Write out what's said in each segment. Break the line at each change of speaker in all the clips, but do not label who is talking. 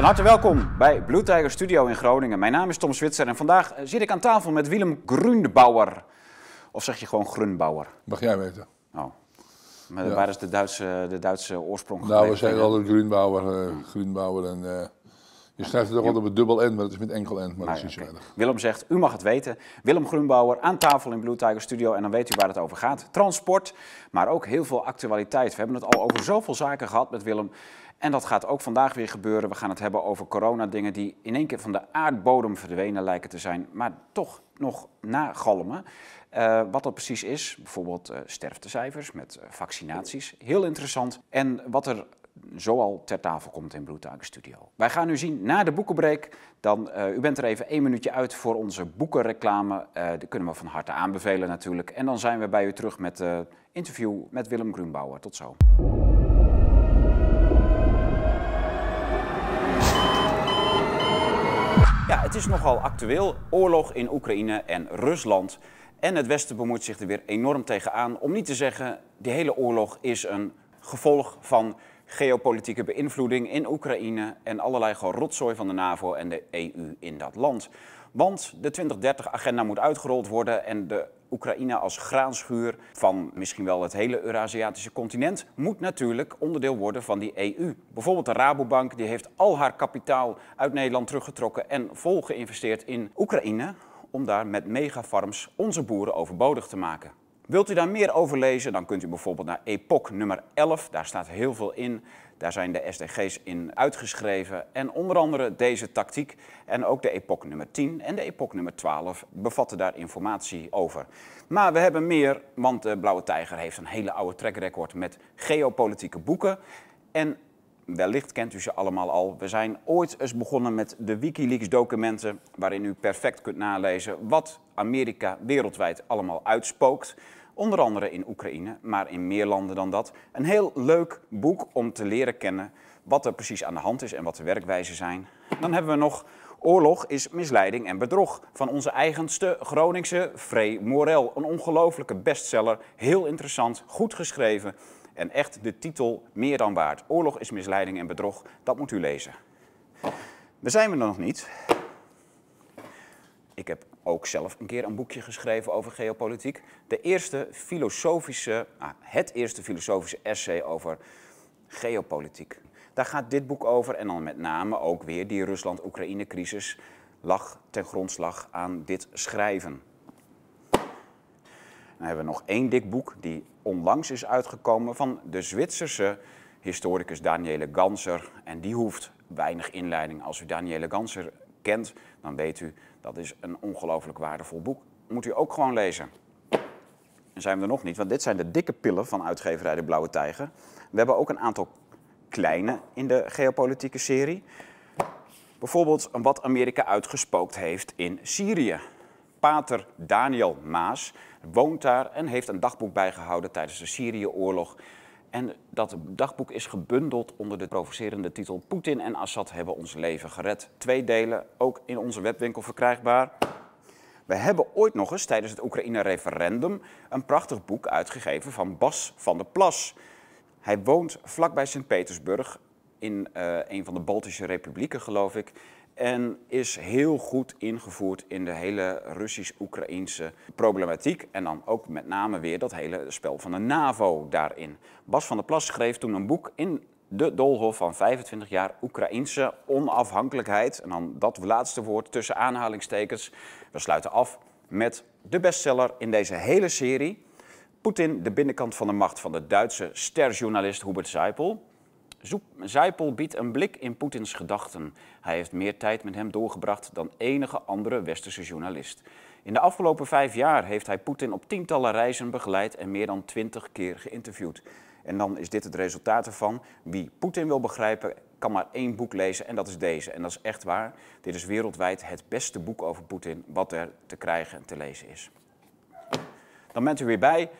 Van harte welkom bij Blue Tiger Studio in Groningen. Mijn naam is Tom Switzer en vandaag eh, zit ik aan tafel met Willem Grunbauer. Of zeg je gewoon Grunbauer?
Mag jij weten?
Oh. Maar
Ja.
waar is de Duitse, de Duitse oorsprong
Nou, we zeggen altijd Grunbauer, Grunbauer en eh, je schrijft het ook altijd met dubbel N, maar het is met enkel N, maar dat is niet zo
Ah,
erg.
Willem zegt, u mag het weten. Willem Grunbauer aan tafel in Blue Tiger Studio en dan weet u waar het over gaat. Transport, maar ook heel veel actualiteit. We hebben het al over zoveel zaken gehad met Willem. En dat gaat ook vandaag weer gebeuren. We gaan het hebben over corona-dingen die in één keer van de aardbodem verdwenen lijken te zijn, maar toch nog nagalmen. Eh, wat dat precies is, bijvoorbeeld eh, sterftecijfers met eh, vaccinaties. Heel interessant. En wat er zoal ter tafel komt in Bloedtaken Studio. Wij gaan nu zien na de boekenbreak. Dan, u bent er even één minuutje uit voor onze boekenreclame. Die kunnen we van harte aanbevelen natuurlijk. En dan zijn we bij u terug met het interview met Willem Grunbauer. Tot zo. Ja, het is nogal actueel. Oorlog in Oekraïne en Rusland. En het Westen bemoeit zich er weer enorm tegenaan. Om niet te zeggen, die hele oorlog is een gevolg van geopolitieke beïnvloeding in Oekraïne en allerlei rotzooi van de NAVO en de EU in dat land. Want de 2030-agenda moet uitgerold worden en de Oekraïne als graanschuur van misschien wel het hele Eurasiatische continent moet natuurlijk onderdeel worden van die EU. Bijvoorbeeld de Rabobank die heeft al haar kapitaal uit Nederland teruggetrokken en vol geïnvesteerd in Oekraïne om daar met megafarms onze boeren overbodig te maken. Wilt u daar meer over lezen, dan kunt u bijvoorbeeld naar Epoch nummer 11. Daar staat heel veel in. Daar zijn de SDG's in uitgeschreven. En onder andere deze tactiek. En ook de Epoch nummer 10 en de Epoch nummer 12 bevatten daar informatie over. Maar we hebben meer, want de Blauwe Tijger heeft een hele oude track record met geopolitieke boeken. En Wellicht kent u ze allemaal al. We zijn ooit eens begonnen met de Wikileaks-documenten, waarin u perfect kunt nalezen wat Amerika wereldwijd allemaal uitspookt. Onder andere in Oekraïne, maar in meer landen dan dat. Een heel leuk boek om te leren kennen wat er precies aan de hand is en wat de werkwijzen zijn. Dan hebben we nog Oorlog is misleiding en bedrog van onze eigenste Groningse Frey Morel. Een ongelofelijke bestseller, heel interessant, goed geschreven. En echt de titel meer dan waard. Oorlog is misleiding en bedrog, dat moet u lezen. We zijn we nog niet. Ik heb ook zelf een keer een boekje geschreven over geopolitiek. De eerste filosofische, ah, het eerste filosofische essay over geopolitiek. Daar gaat dit boek over en dan met name ook weer die Rusland-Oekraïne-crisis lag ten grondslag aan dit schrijven. Dan hebben we nog één dik boek die onlangs is uitgekomen van de Zwitserse historicus Daniele Ganser. En die hoeft weinig inleiding. Als u Daniele Ganser kent, dan weet u dat is een ongelooflijk waardevol boek. Moet u ook gewoon lezen. En zijn we er nog niet, want dit zijn de dikke pillen van uitgeverij De Blauwe Tijger. We hebben ook een aantal kleine in de geopolitieke serie. Bijvoorbeeld wat Amerika uitgespookt heeft in Syrië. Pater Daniel Maas woont daar en heeft een dagboek bijgehouden tijdens de Syrië-oorlog. En dat dagboek is gebundeld onder de provocerende titel Poetin en Assad hebben ons leven gered. Twee delen, ook in onze webwinkel verkrijgbaar. We hebben ooit nog eens tijdens het Oekraïne-referendum een prachtig boek uitgegeven van Bas van der Plas. Hij woont vlakbij Sint-Petersburg in eh, een van de Baltische republieken, geloof ik. En is heel goed ingevoerd in de hele Russisch-Oekraïnse problematiek. En dan ook met name weer dat hele spel van de NAVO daarin. Bas van der Plas schreef toen een boek in de doolhof van 25 jaar Oekraïnse onafhankelijkheid. En dan dat laatste woord tussen aanhalingstekens. We sluiten af met de bestseller in deze hele serie. Poetin, de binnenkant van de macht van de Duitse sterjournalist Hubert Seipel. Seipel biedt een blik in Poetins gedachten. Hij heeft meer tijd met hem doorgebracht dan enige andere westerse journalist. In de afgelopen vijf jaar heeft hij Poetin op tientallen reizen begeleid en meer dan twintig keer geïnterviewd. En dan is dit het resultaat ervan. Wie Poetin wil begrijpen, kan maar één boek lezen en dat is deze. En dat is echt waar. Dit is wereldwijd het beste boek over Poetin wat er te krijgen en te lezen is. Dan bent u weer bij.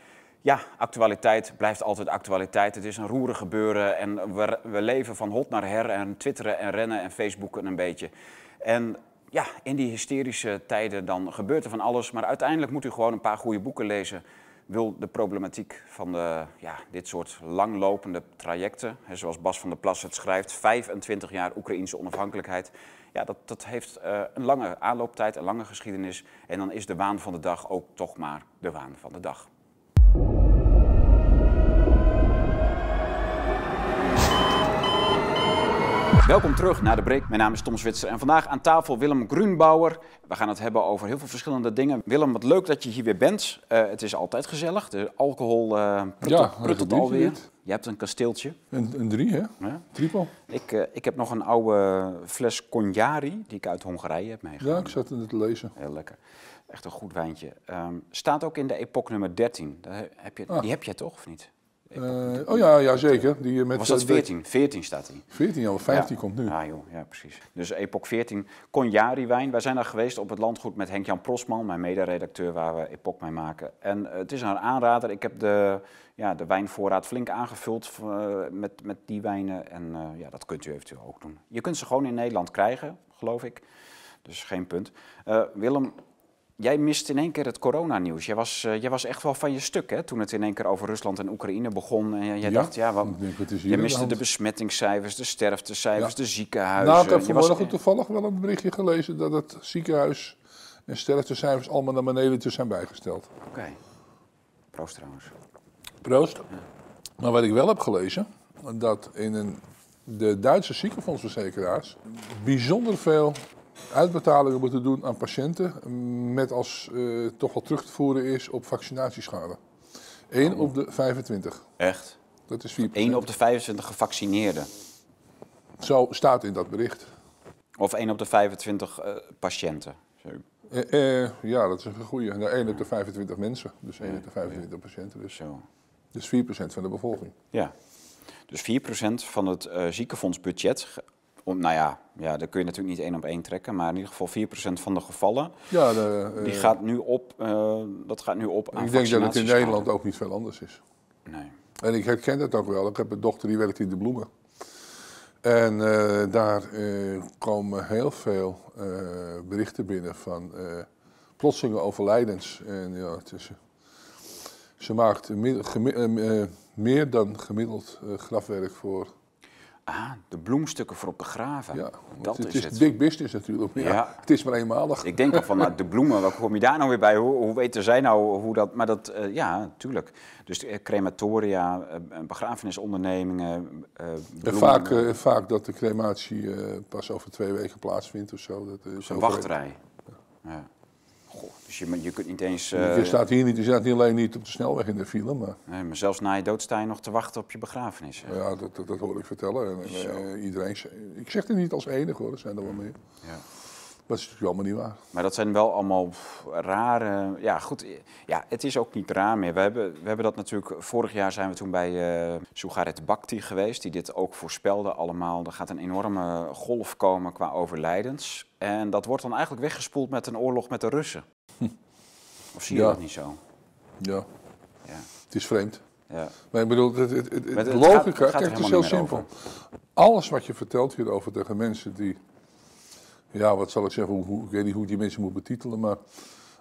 Ja, actualiteit blijft altijd actualiteit. Het is een roerig gebeuren en we, we leven van hot naar her en twitteren en rennen en facebooken een beetje. En ja, in die hysterische tijden dan gebeurt er van alles, maar uiteindelijk moet u gewoon een paar goede boeken lezen. wil de problematiek van de, ja, dit soort langlopende trajecten, hè, zoals Bas van der Plas het schrijft, 25 jaar Oekraïnse onafhankelijkheid, ja, dat, dat heeft eh, een lange aanlooptijd, een lange geschiedenis. En dan is de waan van de dag ook toch maar de waan van de dag. Welkom terug naar de break. Mijn naam is Tom Zwitser en vandaag aan tafel Willem Grunbauer. We gaan het hebben over heel veel verschillende dingen. Willem, wat leuk dat je hier weer bent. Uh, het is altijd gezellig. De alcohol uh, pruttelt, ja, pruttelt alweer. Je hebt een kasteeltje.
Een, een drie, hè? Ja. Triple.
Ik, uh, ik heb nog een oude fles Cognari die ik uit Hongarije heb meegenomen.
Ja, ik zat het te lezen.
Heel lekker. Echt een goed wijntje. Um, staat ook in de epoch nummer 13. Heb je, ah. Die heb jij toch, of niet?
Uh, oh ja, ja zeker. Die met,
was dat 14? 14 staat hij.
14, al 15 komt nu.
Ja, joh, ja, precies. Dus Epoch 14, Conjari wijn. Wij zijn daar geweest op het landgoed met Henk-Jan Prosman, mijn mederedacteur waar we Epoch mee maken. En uh, het is een aanrader. Ik heb de, ja, de wijnvoorraad flink aangevuld uh, met, met die wijnen. En ja, dat kunt u eventueel ook doen. Je kunt ze gewoon in Nederland krijgen, geloof ik. Dus geen punt. Willem, Jij mist in één keer het coronanieuws. Jij was, uh, jij was echt wel van je stuk hè, toen het in één keer over Rusland en Oekraïne begon. En jij dacht, ja, wat, je miste de, besmettingscijfers, de sterftecijfers, de ziekenhuizen.
Nou, ik heb vanmorgen was... toevallig wel een berichtje gelezen dat het ziekenhuis en sterftecijfers allemaal naar beneden te zijn bijgesteld.
Oké. Proost trouwens.
Proost. Maar wat ik wel heb gelezen, dat in een, de Duitse ziekenfondsverzekeraars bijzonder veel uitbetalingen moeten doen aan patiënten met als uh, toch wel terug te voeren is op vaccinatieschade. 1 op de 25.
Echt?
Dat is 4%.
1 op de 25 gevaccineerden.
Zo staat in dat bericht.
Of 1 op de 25 uh, patiënten.
Uh, ja, dat is een goede. Nou, 1 op de 25 mensen. Dus 1 op de 25 patiënten. Dus, Zo. dus 4% van de bevolking.
Ja. Dus 4% van het ziekenfondsbudget om, nou ja, ja, daar kun je natuurlijk niet één op één trekken, maar in ieder geval 4% van de gevallen, ja, de, uh, die gaat nu op, uh, dat gaat nu op
aan Ik denk dat het in Nederland ook niet veel anders is.
Nee.
En ik herken dat ook wel. Ik heb een dochter die werkt in de bloemen. En uh, daar komen heel veel berichten binnen van plotselinge overlijdens. En ja, het is, ze maakt meer dan gemiddeld grafwerk voor
Ah, de bloemstukken voor op begraven. Ja,
dat het, is, het. big business natuurlijk. Ja, Het is maar eenmalig.
Ik denk al van nou, de bloemen, waar kom je daar nou weer bij? Hoe, hoe weten zij nou hoe dat... Maar dat, uh, ja, tuurlijk. Dus uh, crematoria, uh, begrafenisondernemingen,
vaak, vaak dat de crematie pas over twee weken plaatsvindt of zo. Dat
is een wachtrij. Ja. Dus je, je kunt niet eens...
Uh, je staat hier niet, je staat niet alleen niet op de snelweg in de file, maar...
Nee, maar zelfs na je dood sta je nog te wachten op je begrafenis.
Ja, dat, dat, dat, hoor ik vertellen. En, uh, iedereen, ik zeg het niet als enige hoor, er zijn er wel meer. Ja. Dat is natuurlijk allemaal niet waar.
Maar dat zijn wel allemaal rare... Ja, goed. Ja, het is ook niet raar meer. We hebben, we hebben dat natuurlijk... Vorig jaar zijn we toen bij uh, Sugaret Bhakti geweest, die dit ook voorspelde allemaal. Er gaat een enorme golf komen qua overlijdens. En dat wordt dan eigenlijk weggespoeld met een oorlog met de Russen. Of zie je dat niet zo?
Ja. ja. Het is vreemd. Ja. Maar ik bedoel, het, het, het, het logica, gaat, kijk, het is heel simpel. Alles wat je vertelt hierover tegen mensen die, ja, wat zal ik zeggen, hoe, ik weet niet hoe die mensen moet betitelen, maar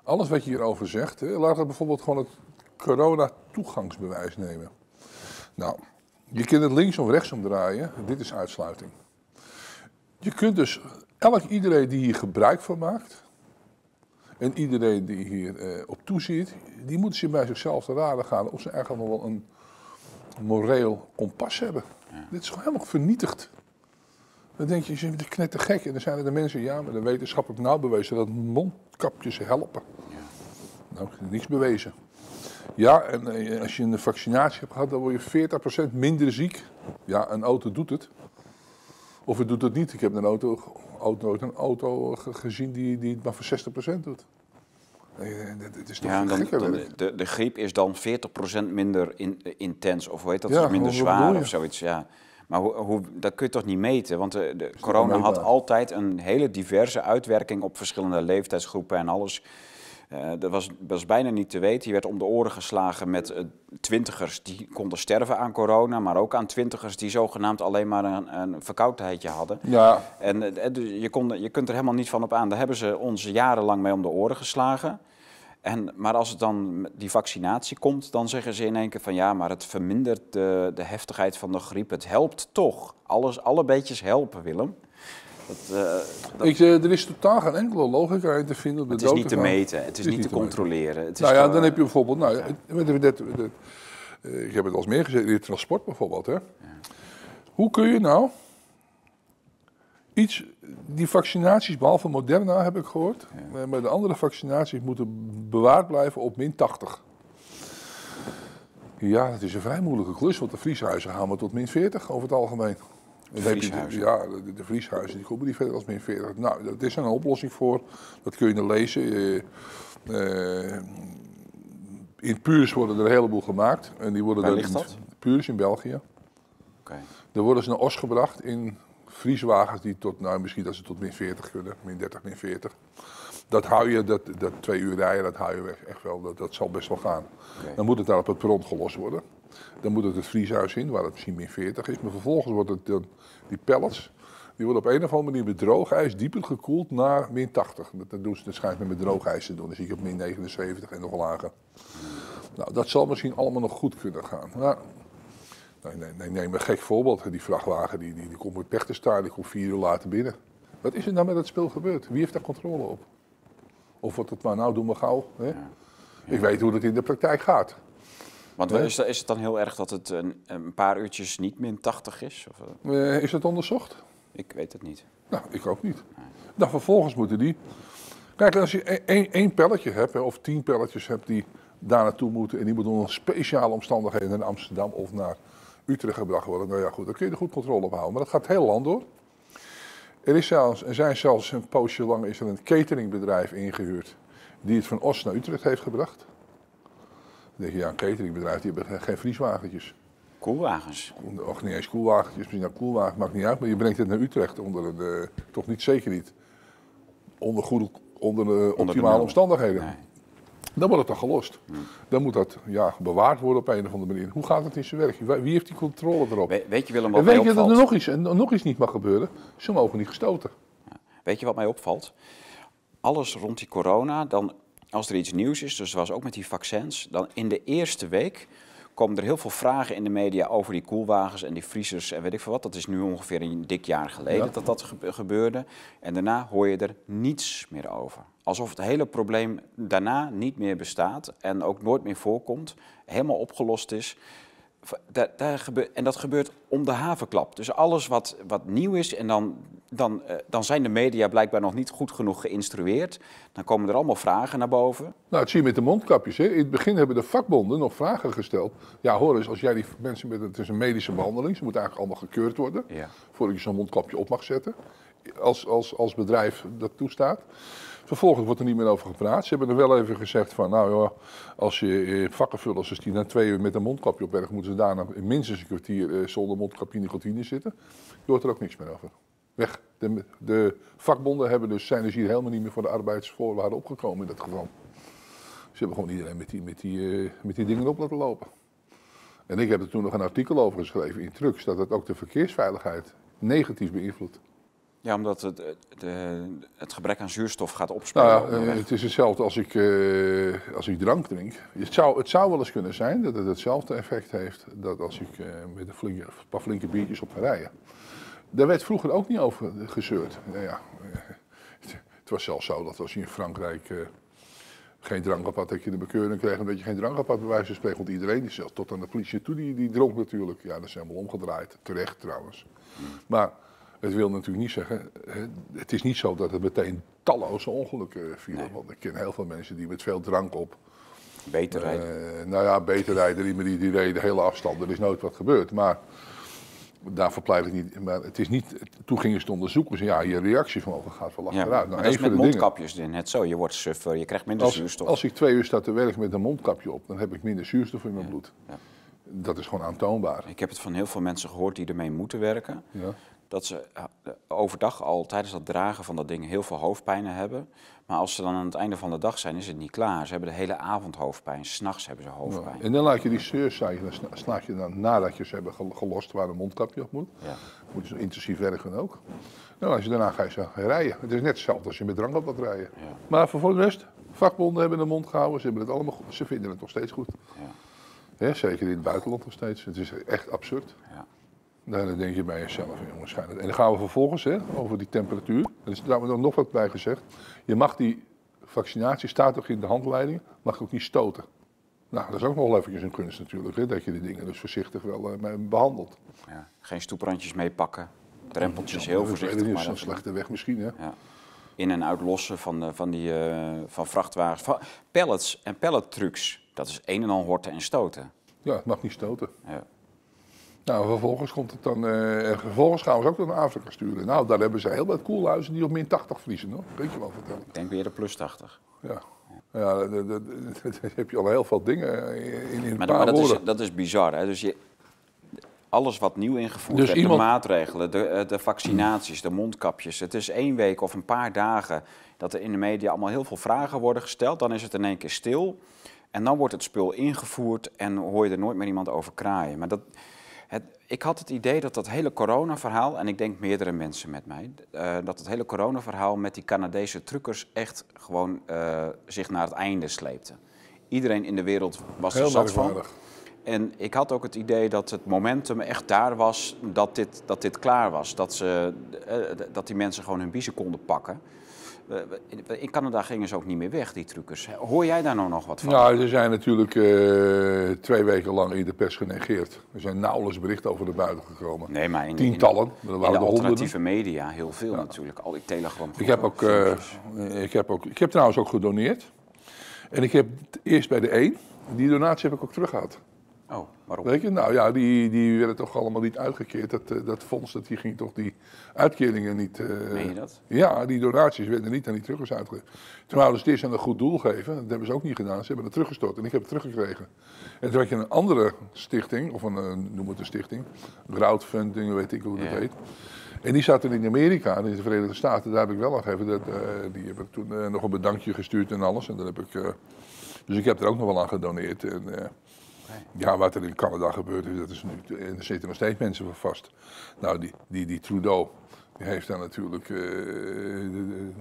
alles wat je hierover zegt, hè, laat het bijvoorbeeld gewoon het corona-toegangsbewijs nemen. Nou, je kunt het links of rechts omdraaien, dit is uitsluiting. Je kunt dus, elk iedereen die hier gebruik van maakt, en iedereen die hier uh, op toeziet, die moet zich bij zichzelf te raden gaan of ze eigenlijk nog wel een moreel kompas hebben. Dit is gewoon helemaal vernietigd. Dan denk je, je bent knettergek. En dan zijn er de mensen, ja, maar de wetenschappelijk nou bewezen dat mondkapjes helpen. Nou, niets bewezen. Ja, en eh, als je een vaccinatie hebt gehad, dan word je 40% minder ziek. Ja, een auto doet het. Of het doet het niet. Ik heb een auto auto, een auto gezien die, die het maar voor 60% doet. Het is toch ja, dan,
de, de, griep is dan 40% minder in, intens, of hoe heet dat? Ja, minder zwaar of zoiets. Ja. Maar hoe, hoe, dat kun je toch niet meten? Want de, de corona had altijd een hele diverse uitwerking op verschillende leeftijdsgroepen en alles. Uh, dat was, was, bijna niet te weten. Je werd om de oren geslagen met uh, twintigers die konden sterven aan corona, maar ook aan twintigers die zogenaamd alleen maar een, een verkoudheidje hadden. Ja. En uh, je, kon, je kunt er helemaal niet van op aan. Daar hebben ze ons jarenlang mee om de oren geslagen. En, maar als het dan die vaccinatie komt, dan zeggen ze in één keer van ja, maar het vermindert de, de heftigheid van de griep. Het helpt toch. Alles, alle beetjes helpen, Willem.
Dat, uh, Ik, uh, er is totaal geen enkele logica in te vinden.
Op de het is niet te meten, het is, niet, te, controleren. Het is
nou ja, dan heb je bijvoorbeeld, nou, ja. uh, ik heb het al eens meer gezegd, in het transport bijvoorbeeld. Hè. Ja. Hoe kun je nou iets, die vaccinaties, behalve Moderna heb ik gehoord, ja. maar de andere vaccinaties moeten bewaard blijven op min 80. Ja, het is een vrij moeilijke klus, want de vrieshuizen gaan maar tot min 40 over het algemeen.
De vrieshuizen?
ja, de, de, vrieshuizen die komen niet verder als min 40. Nou, dat is een oplossing voor, dat kun je lezen. Uh, uh, in Puurs worden er een heleboel gemaakt. En die worden
Waar ligt dat?
Puurs in België.
Okay.
Dan worden ze naar Os gebracht in vrieswagens die tot, nou misschien dat ze tot min 40 kunnen, min 30, min 40. Dat hou je, dat, dat twee uur rijden, dat hou je weg, echt wel, dat, dat zal best wel gaan. Dan moet het daar op het perron gelost worden. Dan moet het het vrieshuis in, waar het misschien min 40 is. Maar vervolgens wordt het, dan, die pellets, die worden op een of andere manier met droogijs dieper gekoeld naar min 80. Dat, doen ze waarschijnlijk met droogijs te doen. Dan zie ik op min 79 en nog lager. Nou, dat zal misschien allemaal nog goed kunnen gaan. Nou, Nee, nee, nee, neem een gek voorbeeld. Die vrachtwagen die, die, die komt met pech te staan, die komt vier uur later binnen. Wat is er nou met dat spul gebeurd? Wie heeft daar controle op? Of wordt het maar, nou doen we gauw. Hè? Ik weet hoe het in de praktijk gaat.
Want is, is, het dan heel erg dat het een, een paar uurtjes niet min 80 is? Of?
Uh, is het onderzocht?
Ik weet het niet.
Nou, ik ook niet. Nee. Nou, vervolgens moeten die... Kijk, als je één pelletje hebt, of tien pelletjes hebt die daar naartoe moeten... en die moeten onder speciale omstandigheden in Amsterdam of naar Utrecht gebracht worden. Nou ja, goed, dan kun je er goed controle op houden. Maar dat gaat het hele land door. Er, is zelfs, er zijn zelfs een poosje lang is er een cateringbedrijf ingehuurd die het van Os naar Utrecht heeft gebracht. Dan denk je, ja, een cateringbedrijf, die hebben geen vrieswagentjes.
Koelwagens?
Och, niet eens koelwagentjes, misschien een koelwagen, maakt niet uit. Maar je brengt het naar Utrecht onder een, uh, toch niet zeker niet, onder, goede, onder, uh, optimale omstandigheden. Nee. Dan wordt het dan gelost. Dan moet dat ja, bewaard worden op een of andere manier. Hoe gaat het in zijn werk? Wie heeft die controle erop?
weet je Willem wat
en weet je dat er nog iets, nog iets niet mag gebeuren? Ze mogen niet gestoten.
Weet je wat mij opvalt? Alles rond die corona, dan, als er iets nieuws is, dus was ook met die vaccins, dan in de eerste week komen er heel veel vragen in de media over die koelwagens en die vriezers en weet ik veel wat. Dat is nu ongeveer een dik jaar geleden dat dat gebeurde. En daarna hoor je er niets meer over. Alsof het hele probleem daarna niet meer bestaat en ook nooit meer voorkomt, helemaal opgelost is. Daar, daar en dat gebeurt om de havenklap. Dus alles wat, wat nieuw is, en dan, dan, uh, dan zijn de media blijkbaar nog niet goed genoeg geïnstrueerd. Dan komen er allemaal vragen naar boven.
Nou, het zie je met de mondkapjes. Hè. In het begin hebben de vakbonden nog vragen gesteld. Ja, hoor eens, als jij die mensen met. Het is een medische behandeling, ze moeten eigenlijk allemaal gekeurd worden. Ja. Voordat je zo'n mondkapje op mag zetten. Als, als, als bedrijf dat toestaat. Vervolgens wordt er niet meer over gepraat. Ze hebben er wel even gezegd van, nou ja, als je vakkenvullers, als die na twee uur met een mondkapje op werk, moeten ze daarna minstens een kwartier eh, zonder mondkapje in de kantine zitten. Je hoort er ook niks meer over. Weg. De, de, vakbonden hebben dus, zijn dus hier helemaal niet meer voor de arbeidsvoorwaarden opgekomen in dat geval. Ze hebben gewoon iedereen met die, met die, uh, met die dingen op laten lopen. En ik heb er toen nog een artikel over geschreven in Trucks, dat het ook de verkeersveiligheid negatief beïnvloedt.
Ja, omdat het, de, het gebrek aan zuurstof gaat opspelen.
Nou ja, het is hetzelfde als ik, uh, als ik drank drink. Het zou, het zou wel eens kunnen zijn dat het hetzelfde effect heeft dat als ik uh, met een, flinke, een, paar flinke biertjes op ga rijden. Daar werd vroeger ook niet over gezeurd. Nou ja, het was zelfs zo dat als je in Frankrijk uh, geen drank had, dat je de bekeuring kreeg omdat je geen drank had, bij wijze van spreken. Want iedereen, die zelfs tot aan de politie toe, die, die dronk natuurlijk. Ja, dat is helemaal omgedraaid. Terecht trouwens. Maar het wil natuurlijk niet zeggen, het is niet zo dat het meteen talloze ongelukken vielen. Want ik ken heel veel mensen die met veel drank op.
Beter rijden?
Uh, nou ja, beter rijden, die, die, die reden de hele afstand, er is nooit wat gebeurd. Maar daar verpleit ik niet. Maar het is niet, toen gingen ze het onderzoeken, ze, ja, je reactievermogen gaat wel achteruit.
Ja, nou, dat is met mondkapjes dingen, net zo, je wordt suffer, je krijgt minder
als,
zuurstof.
Als ik twee uur sta te werken met een mondkapje op, dan heb ik minder zuurstof in mijn bloed. Ja. Dat is gewoon aantoonbaar.
Ik heb het van heel veel mensen gehoord die ermee moeten werken. Ja dat ze eh, overdag al tijdens dat dragen van dat ding heel veel hoofdpijnen hebben. Maar als ze dan aan het einde van de dag zijn, is het niet klaar. Ze hebben de hele avond hoofdpijn. S'nachts hebben ze hoofdpijn.
en dan laat je die zeurcijgen, dan slaat je dan nadat je ze hebben gelost waar een mondkapje op moet. Ja. Moet je zo intensief werken ook. Nou, als je daarna ga je rijden. Het is net hetzelfde als je met drank op wat rijden. Ja. Maar voor de rest, Vakbonden hebben de mond gehouden, ze, hebben het allemaal goed, ze vinden het nog steeds goed. Ja. zeker in het buitenland nog steeds. Het is echt absurd. Ja. Dan denk je bij jezelf, jongens, En dan gaan we vervolgens hè, over die temperatuur. Er is daar nog wat bij gezegd. Je mag die vaccinatie, staat toch in de handleiding, mag ook niet stoten. Nou, dat is ook nog wel eventjes een kunst natuurlijk, hè, dat je die dingen dus voorzichtig wel uh, behandelt.
Ja, geen stoeprandjes meepakken, drempeltjes heel voorzichtig.
Dat is een slechte weg misschien, hè. Ja.
In- en uitlossen van, van, die, uh, van vrachtwagens. Van pallets en pallettrucks, dat is een en al horten en stoten.
Ja, het mag niet stoten. Ja. Nou, vervolgens komt het dan. Uh, vervolgens gaan we ze ook naar Afrika sturen. Nou, daar hebben ze heel wat koelhuizen die op min 80 vriezen, hoor. Weet je wel vertellen.
Ik denk weer de plus 80.
Ja. Ja, daar heb je al heel veel dingen in, in
maar, maar dat, is, dat is bizar, hè? Dus je, alles wat nieuw ingevoerd dus werd, de maatregelen, de, eh, de vaccinaties, de mondkapjes. Het is één week of een paar dagen dat er in de media allemaal heel veel vragen worden gesteld. Dan is het in één keer stil. En dan wordt het spul ingevoerd en hoor je er nooit meer iemand over kraaien. Maar dat, ik had het idee dat dat hele coronaverhaal, en ik denk meerdere mensen met mij, uh, dat het hele coronaverhaal met die Canadese truckers echt gewoon uh, zich naar het einde sleepte. Iedereen in de wereld was er zat van. En ik had ook het idee dat het momentum echt daar was dat dit, dat dit klaar was. Dat, ze, uh, dat die mensen gewoon hun biezen konden pakken. In Canada gingen ze ook niet meer weg, die truckers. Hoor jij daar nou nog wat van?
Nou, ze zijn natuurlijk uh, twee weken lang in de pers genegeerd. Er zijn nauwelijks berichten over de buiten gekomen. Nee, maar in, Tientallen.
In, de, alternatieve media heel veel natuurlijk. Al die telegram.
Ik heb, ook, uh, ik, heb ook, ik heb trouwens ook gedoneerd. En ik heb eerst bij de één, die donatie heb ik ook teruggehad.
Oh, waarom?
Weet je, nou ja, die, die werden toch allemaal niet uitgekeerd. Dat, eh, dat fonds, dat die ging toch die uitkeringen niet...
Uh, Meen je dat?
Ja, die donaties werden niet aan die truckers uitgegeven. Toen hadden ze het eerst aan een goed doel geven. Dat hebben ze ook niet gedaan. Ze hebben het teruggestort en ik heb het teruggekregen. En toen had je een andere stichting, of een, eh, noem het een stichting. Crowdfunding, weet ik hoe dat heet. En die zaten in Amerika, in de Verenigde Staten. Daar heb ik wel nog even, dat, die heb ik toen nog een bedankje gestuurd en alles. En dat heb ik... dus ik heb er ook nog wel aan gedoneerd. En, ja, wat er in Canada gebeurt dat is nu, er zitten nog steeds mensen voor vast. Nou, die, die, die Trudeau, die heeft daar natuurlijk uh, de,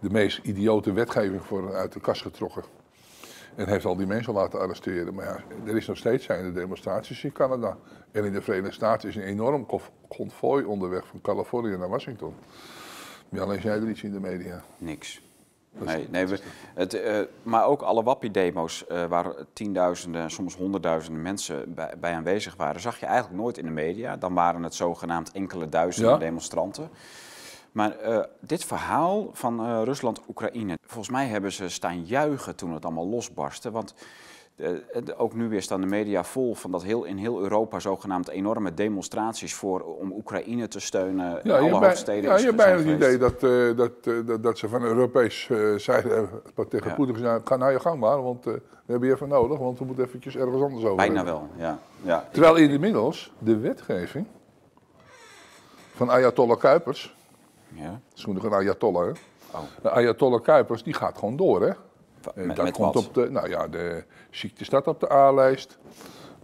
de, meest idiote wetgeving voor uit de kast getrokken. En heeft al die mensen laten arresteren. Maar ja, er is nog steeds zijn de demonstraties in Canada. En in de Verenigde Staten is een enorm konvooi onderweg van Californië naar Washington. Ja, alleen jij er iets in de media?
Niks. Nee, nee we, het, uh, maar ook alle Wappie-demo's uh, waar tienduizenden, soms honderdduizenden mensen bij, bij, aanwezig waren, zag je eigenlijk nooit in de media. Dan waren het zogenaamd enkele duizenden demonstranten. Maar uh, dit verhaal van Rusland-Oekraïne, volgens mij hebben ze staan juichen toen het allemaal losbarstte. Want ook nu weer staan de media vol van dat heel, in heel Europa zogenaamd enorme demonstraties voor om Oekraïne te steunen.
Ja, alle hoofdsteden. Ja, je hebt bijna het idee dat, uh, dat, uh, dat, dat, ze van Europees zijde tegen ja. Poetin zeggen, ga naar je gang maar, want we hebben je even nodig, want we moeten eventjes ergens anders over
Bijna wel, ja. ja.
Terwijl inmiddels de wetgeving van Ayatollah Kuipers, ja. dat is gewoon een Ayatollah hè, oh. de Ayatollah Kuipers die gaat gewoon door hè.
Met, dat komt
op de, nou ja, de ziekte staat op de A-lijst.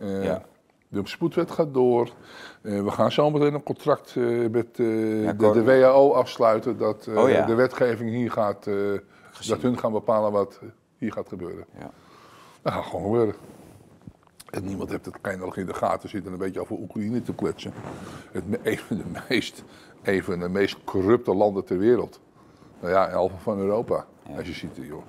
Ja. De spoedwet gaat door. Uh, we gaan zo meteen een contract uh, met ja, de, de, WHO afsluiten. Dat oh, ja. de wetgeving hier gaat. dat hun gaan bepalen wat hier gaat gebeuren. Ja. Dat gaat gewoon gebeuren. En niemand heeft het nog in de gaten zitten een beetje over Oekraïne te kletsen. Het, een van de meest, een van de meest corrupte landen ter wereld. Nou ja, elf van Europa. Als je ziet, joh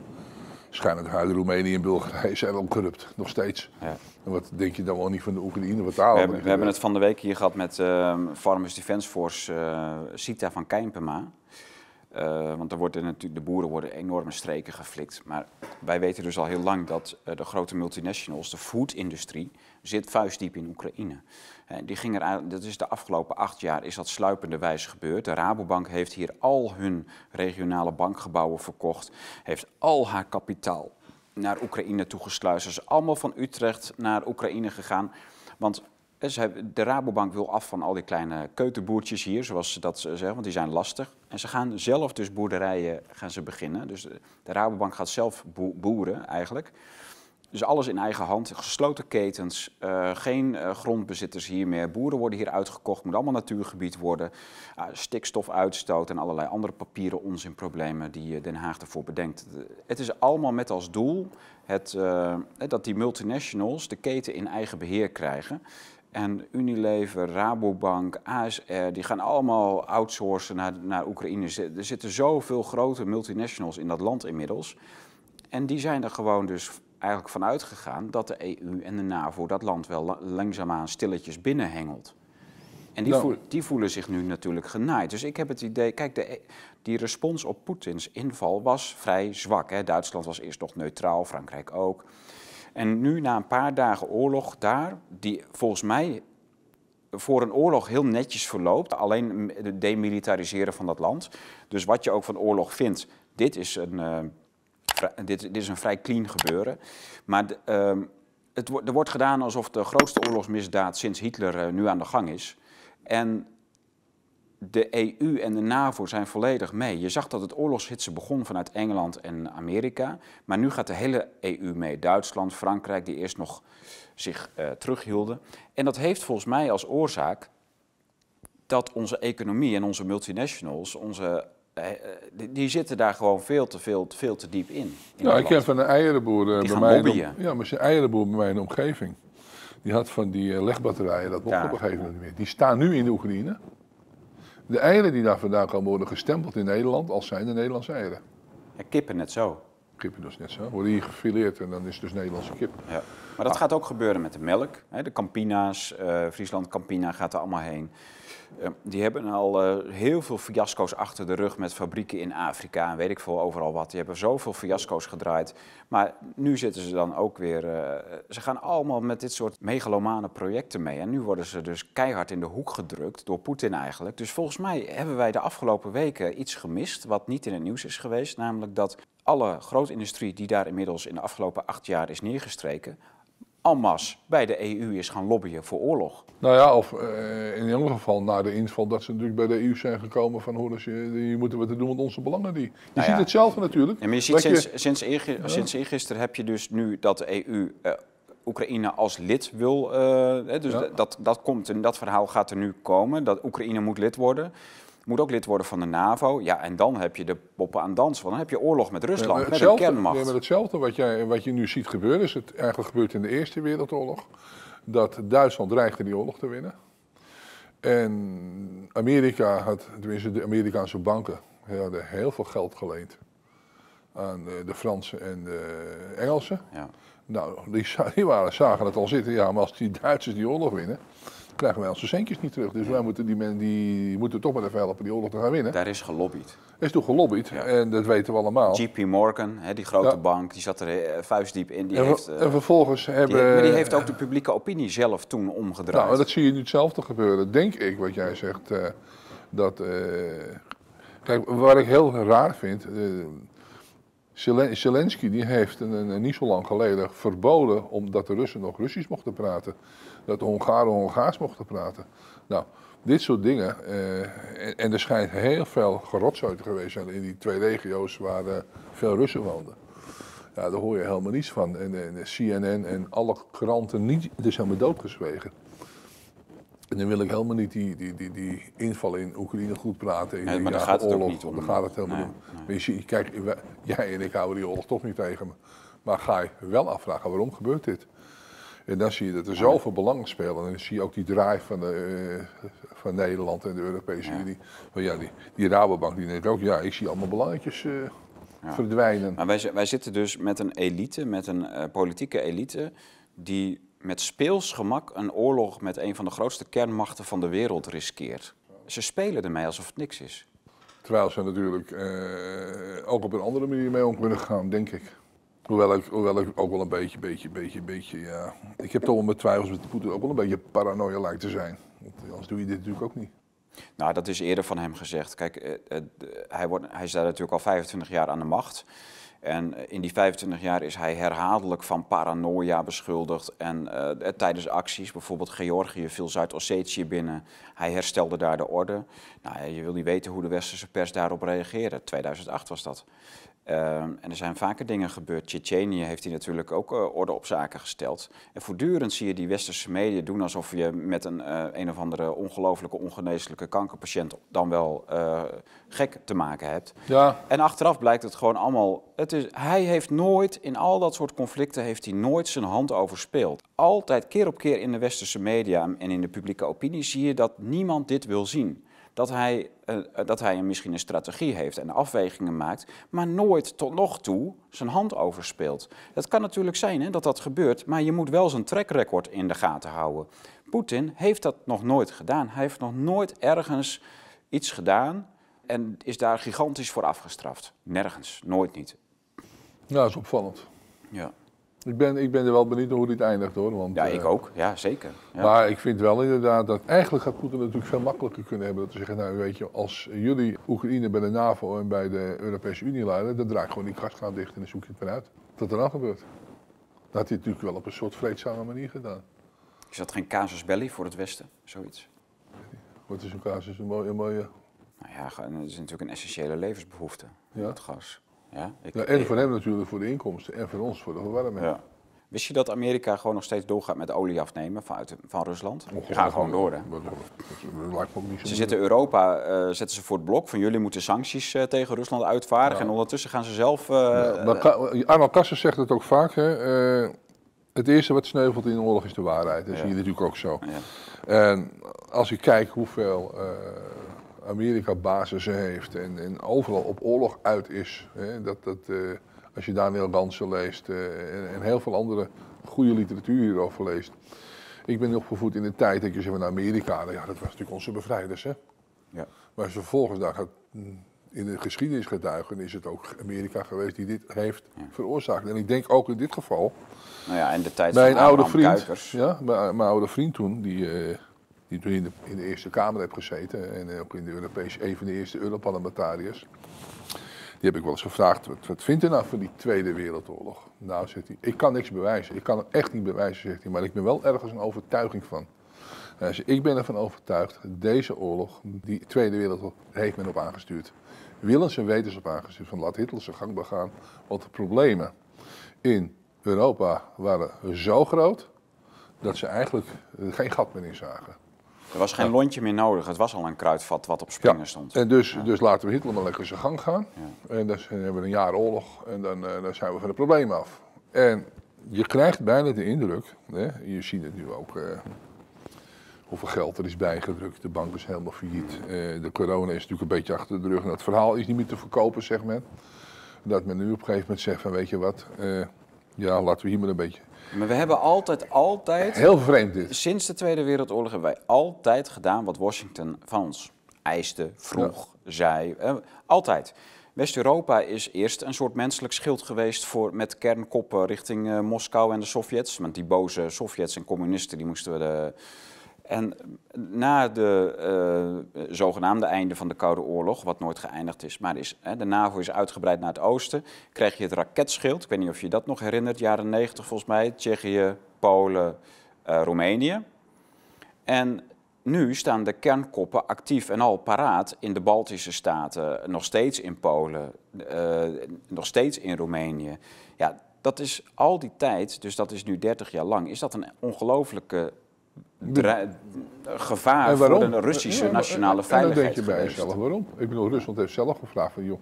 schijnend huilen Roemenië en Bulgarije zijn wel corrupt, nog steeds. Ja. En wat denk je dan wel niet van de Oekraïne? Wat daar
we, hebben, we hebben het van de week hier gehad met uh, Farmers Defence Force, uh, Sita van Kijnpema. Uh, want er worden natuurlijk, de boeren worden enorme streken geflikt. Maar wij weten dus al heel lang dat uh, de grote multinationals, de foodindustrie, zit vuistdiep in Oekraïne. Die ging er, dat is de afgelopen acht jaar is dat sluipende wijze gebeurd. De Rabobank heeft hier al hun regionale bankgebouwen verkocht, heeft al haar kapitaal naar Oekraïne toegesluist. Ze is allemaal van Utrecht naar Oekraïne gegaan. Want de Rabobank wil af van al die kleine keuterboertjes hier, zoals ze dat zeggen, want die zijn lastig. En ze gaan zelf dus boerderijen gaan ze beginnen. Dus de, Rabobank gaat zelf boeren eigenlijk. Dus alles in eigen hand, gesloten ketens, uh, geen uh, grondbezitters hier meer. Boeren worden hier uitgekocht, moet allemaal natuurgebied worden. Uh, stikstofuitstoot en allerlei andere papieren onzinproblemen die Den Haag ervoor bedenkt. Het is allemaal met als doel het, dat die multinationals de keten in eigen beheer krijgen. En Unilever, Rabobank, ASR, die gaan allemaal outsourcen naar, naar Oekraïne. Er zitten zoveel grote multinationals in dat land inmiddels. En die zijn er gewoon dus eigenlijk vanuit gegaan dat de EU en de NAVO dat land wel langzaamaan stilletjes binnenhengelt. En die, nou. die, voelen zich nu natuurlijk genaaid. Dus ik heb het idee, kijk, de, e- die respons op Poetins inval was vrij zwak. Hè. Duitsland was eerst nog neutraal, Frankrijk ook. En nu, na een paar dagen oorlog daar, die volgens mij voor een oorlog heel netjes verloopt, alleen het demilitariseren van dat land. Dus wat je ook van oorlog vindt, dit is een, uh, dit, dit, is een vrij clean gebeuren. Maar uh, het, er wordt gedaan alsof de grootste oorlogsmisdaad sinds Hitler uh, nu aan de gang is. En de EU en de NAVO zijn volledig mee. Je zag dat het oorlogshitsen begon vanuit Engeland en Amerika. Maar nu gaat de hele EU mee. Duitsland, Frankrijk, die eerst nog zich uh, terughielden. En dat heeft volgens mij als oorzaak dat onze economie en onze multinationals, onze, die, zitten daar gewoon veel te, veel, veel te diep in.
in ja, ik ken van een eierenboer bij mij. Ja, maar een eierenboer bij mij in de omgeving. Die had van die legbatterijen, dat mocht ja. op een gegeven moment niet meer. Die staan nu in de Oekraïne. De eieren die daar vandaan komen worden gestempeld in Nederland als zijn de Nederlandse eieren.
Ja, kippen net zo.
Kippen dus net zo. Worden hier gefileerd en dan is het dus Nederlandse kip.
Ja. Maar dat gaat ook gebeuren met de melk. De Campina's, Friesland Campina gaat er allemaal heen. Ehm, die hebben al uh, heel veel fiasco's achter de rug met fabrieken in Afrika en weet ik veel overal wat. Die hebben zoveel fiasco's gedraaid. Maar nu zitten ze dan ook weer. Uh, ze gaan allemaal met dit soort megalomane projecten mee. En nu worden ze dus keihard in de hoek gedrukt door Poetin eigenlijk. Dus volgens mij hebben wij de afgelopen weken iets gemist wat niet in het nieuws is geweest. Namelijk dat alle grootindustrie die daar inmiddels in de afgelopen acht jaar is neergestreken, almas bij de EU is gaan lobbyen voor oorlog.
Nou ja, of uh, in ieder geval na de inval dat ze natuurlijk bij de EU zijn gekomen van ze, hier moeten we te doen met onze belangen. Die. Je nou ziet het zelf natuurlijk.
Ja, maar je ziet sinds, je... sinds, eergisteren, sinds eergisteren heb je dus nu dat de EU uh, eh, Oekraïne als lid wil. Uh, dus dat, dat komt en dat verhaal gaat er nu komen. Dat Oekraïne moet lid worden moet ook lid worden van de NAVO. Ja, en dan heb je de poppen aan dansen. Want dan heb je oorlog met Rusland, met een kernmacht.
Ja, met hetzelfde wat, jij, wat je nu ziet gebeuren, is het eigenlijk gebeurd in de Eerste Wereldoorlog. Dat Duitsland dreigde die oorlog te winnen. En Amerika had, tenminste de Amerikaanse banken, hadden heel veel geld geleend aan de, de Fransen en de Engelsen. Ja. Nou, die, die waren, zagen het al zitten. Ja, maar als die Duitsers die oorlog winnen, krijgen wij onze centjes niet terug. Dus wij moeten die mensen die moeten toch maar even helpen die oorlog te gaan winnen.
Daar is gelobbyd.
Er is toch gelobbyd en dat weten we allemaal.
JP Morgan, hè, die grote bank, die zat er uh, vuistdiep in. Die
en,
heeft,
uh, en vervolgens hebben...
Die, die, heeft ook de publieke opinie zelf toen omgedraaid.
Nou, dat zie je nu hetzelfde gebeuren, denk ik, wat jij zegt. Uh, dat, kijk, wat ik heel raar vind... Zelensky die heeft een, een, niet zo lang geleden verboden omdat de Russen nog Russisch mochten praten. Dat de Hongaren Hongaars mochten praten. Nou, dit soort dingen. Eh, en, en, er schijnt heel veel gerotzooi te geweest zijn in die twee regio's waar uh, veel Russen woonden. Ja, daar hoor je helemaal niets van. En, en CNN en alle kranten niet, het is helemaal doodgezwegen. En dan wil ik helemaal niet die, die, die, die inval in Oekraïne goed praten.
In maar daar gaat het oorlog. ook niet om.
Daar gaat het helemaal nee, om. Je, kijk, jij en ik houden die oorlog toch niet tegen me. Maar ga je wel afvragen, waarom gebeurt dit? En dan zie je dat er zoveel belangen spelen. En dan zie je ook die draai van, de, uh, van Nederland en de Europese Unie. Maar ja, die, die Rabobank die denkt ook, ja, ik zie allemaal belangetjes uh, ja. verdwijnen.
Maar wij, wij zitten dus met een elite, met een uh, politieke elite, die met speels gemak een oorlog met een van de grootste kernmachten van de wereld riskeert. Ze spelen ermee alsof het niks is.
Terwijl ze natuurlijk ook op een andere manier mee om kunnen gaan, denk ik. Hoewel ik, hoewel ik ook wel een beetje, beetje, beetje, beetje, ja. Ik heb toch wel mijn twijfels met Poetin ook wel een beetje paranoia lijkt te zijn. Want anders doe je dit natuurlijk ook niet.
Nou, dat is eerder van hem gezegd. Kijk, eh, eh, hij, wordt, hij is daar natuurlijk al 25 jaar aan de macht. En eh, in die 25 jaar is hij herhaaldelijk van paranoia beschuldigd. En tijdens acties, bijvoorbeeld Georgië viel Zuid-Ossetië binnen. Hij herstelde daar de orde. Nou, je wil niet weten hoe de westerse pers daarop reageerde. 2008 was dat. Ehm, en er zijn vaker dingen gebeurd. Tsjetsjenië heeft hij natuurlijk ook uh, orde op zaken gesteld. En voortdurend zie je die westerse media doen alsof je met een, uh, een of andere ongelooflijke ongeneeslijke kankerpatiënt dan wel uh, gek te maken hebt. Ja. En achteraf blijkt het gewoon allemaal. Het is, hij heeft nooit, in al dat soort conflicten, heeft hij nooit zijn hand overspeeld. Altijd, keer op keer in de westerse media en in de publieke opinie zie je dat niemand dit wil zien dat hij, uh, dat hij misschien een strategie heeft en afwegingen maakt, maar nooit tot nog toe zijn hand overspeelt. Het kan natuurlijk zijn hè, dat dat gebeurt, maar je moet wel zijn track record in de gaten houden. Poetin heeft dat nog nooit gedaan. Hij heeft nog nooit ergens iets gedaan en is daar gigantisch voor afgestraft. Nergens, nooit niet.
Ja, dat is opvallend. Ja. Ik ben, ik ben er wel benieuwd hoe dit eindigt hoor. Want,
ja, ik eh, ook. Ja, zeker. Ja.
Maar ik vind wel inderdaad dat eigenlijk gaat Poetin natuurlijk veel makkelijker kunnen hebben. Dat te zeggen, nou weet je, als jullie Oekraïne bij de NAVO en bij de Europese Unie leiden, dan draai ik gewoon die gaskraan dicht en dan zoek je het eruit. Wat er dan gebeurt. Dat had hij natuurlijk wel op een soort vreedzame manier gedaan.
Is dat geen casus belli voor het Westen, zoiets?
Wat is een casus? Een mooie... Een mooie...
Nou ja, het is natuurlijk een essentiële levensbehoefte, ja? het gas.
Ja, ik, ja, en voor hem natuurlijk voor de inkomsten en voor ons voor de verwarming. Ja.
Wist je dat Amerika gewoon nog steeds doorgaat met olie afnemen vanuit, van Rusland? Ze gaan gewoon door, hè? Ze zitten Europa, uh, zetten ze voor het blok van jullie moeten sancties uh, tegen Rusland uitvaardigen. En ondertussen gaan ze zelf... Uh,
ja, Arnold Kassen zegt het ook vaak, hè? het eerste wat sneuvelt in de oorlog is de waarheid. Dat zie je natuurlijk ook zo. En als je kijkt hoeveel Amerika basissen heeft en, en, overal op oorlog uit is. Hè, dat, dat, uh, als je Daniel Gansen leest uh, en, en, heel veel andere goede literatuur hierover leest. Ik ben opgevoed in de tijd dat je zei van Amerika, nou ja, dat was natuurlijk onze bevrijders. Hè? Ja. Maar als je vervolgens daar gaat, mm, in de geschiedenis getuigen, is het ook Amerika geweest die dit heeft veroorzaakt. En ik denk ook in dit geval.
Nou ja, in de tijd
van een oude vriend, Ja, bij mijn oude vriend toen, die. Uh, die toen in de, in de Eerste Kamer heb gezeten en ook in de Europese, een van de eerste Europarlementariërs. Die heb ik wel eens gevraagd, wat, wat vindt u nou van die Tweede Wereldoorlog? Nou, zegt hij, ik kan niks bewijzen. Ik kan het echt niet bewijzen, zegt hij, maar ik ben wel ergens een overtuiging van. Hij zegt, ik ben ervan overtuigd, deze oorlog, die Tweede Wereldoorlog, heeft men op aangestuurd. Willens en wetens op aangestuurd, van laat Hitler zijn gang begaan. Want de problemen in Europa waren zo groot, dat ze eigenlijk geen gat meer in zagen.
Er was geen lontje meer nodig, het was al een kruidvat wat op springen stond.
En dus, dus laten we Hitler maar lekker zijn gang gaan. En dan hebben we een jaar oorlog en dan, uh, dan zijn we van het probleem af. En je krijgt bijna de indruk, hè, je ziet het nu ook, uh, hoeveel geld er is bijgedrukt. De bank is helemaal failliet. Uh, de corona is natuurlijk een beetje achter de rug. En het verhaal is niet meer te verkopen, zeg men. Dat men nu op een gegeven moment zegt van, weet je wat, ja, laten we hier maar een beetje
maar we hebben altijd, altijd...
Heel vreemd dit.
Sinds de Tweede Wereldoorlog hebben wij altijd gedaan wat Washington van ons eiste, vroeg, zei. altijd. West-Europa is eerst een soort menselijk schild geweest voor, met kernkoppen richting uh, Moskou en de Sovjets. Want die boze Sovjets en communisten die moesten we de en na de uh, zogenaamde einde van de Koude Oorlog, wat nooit geëindigd is, maar is, hè, de NAVO is uitgebreid naar het oosten, kreeg je het raketschild. Ik weet niet of je dat nog herinnert, jaren 90 volgens mij, Tsjechië, Polen, uh, Roemenië. En nu staan de kernkoppen actief en al paraat in de Baltische Staten, nog steeds in Polen, uh, nog steeds in Roemenië. Ja, dat is al die tijd, dus dat is nu 30 jaar lang, is dat een ongelofelijke gevaar voor de Russische nationale veiligheid.
En dan denk je bij jezelf, waarom? Ik bedoel, Rusland heeft zelf gevraagd van, joh,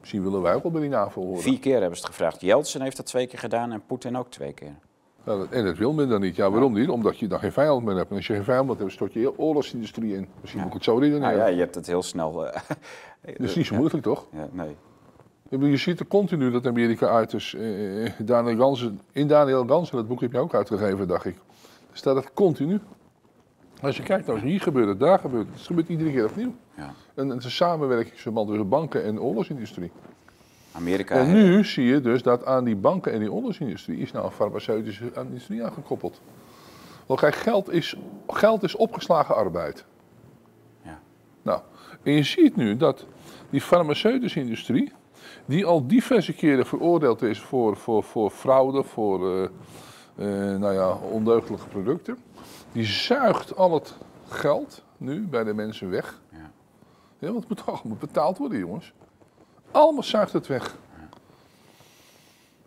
misschien willen wij ook wel bij die NAVO horen.
Vier keer hebben ze het gevraagd. Jeltsin heeft dat twee keer gedaan en Poetin ook twee keer.
en dat wil men dan niet. Ja, waarom niet? Omdat je dan geen vijand meer hebt. En als je geen vijand meer hebt, stort je heel oorlogsindustrie in. Misschien moet ik het zo redeneren.
Nou ja, je hebt het heel snel... Uh,
dat is niet zo moeilijk, toch?
Ja, nee.
Je ziet er continu dat Amerika uit is. Uh, Daniel Gansen, in Daniel Gansen, dat boek heb je ook uitgegeven, dacht ik. Staat het continu. Als je kijkt, nou, hier gebeurt het, daar gebeurt het. Het gebeurt iedere keer opnieuw. Ja. En het is een samenwerkingsverband tussen banken en oorlogsindustrie.
Amerika
en nu zie je dus dat aan die banken en die oorlogsindustrie is nou een farmaceutische industrie aangekoppeld. Want kijk, geld is, geld is opgeslagen arbeid. Ja. Nou, en je ziet nu dat die farmaceutische industrie, die al diverse keren veroordeeld is voor, voor, voor fraude, voor uh, nou ja, ondeugdelijke producten die zuigt al het geld nu bij de mensen weg. Ja. ja want het moet toch moet betaald worden, jongens. Allemaal zuigt het weg.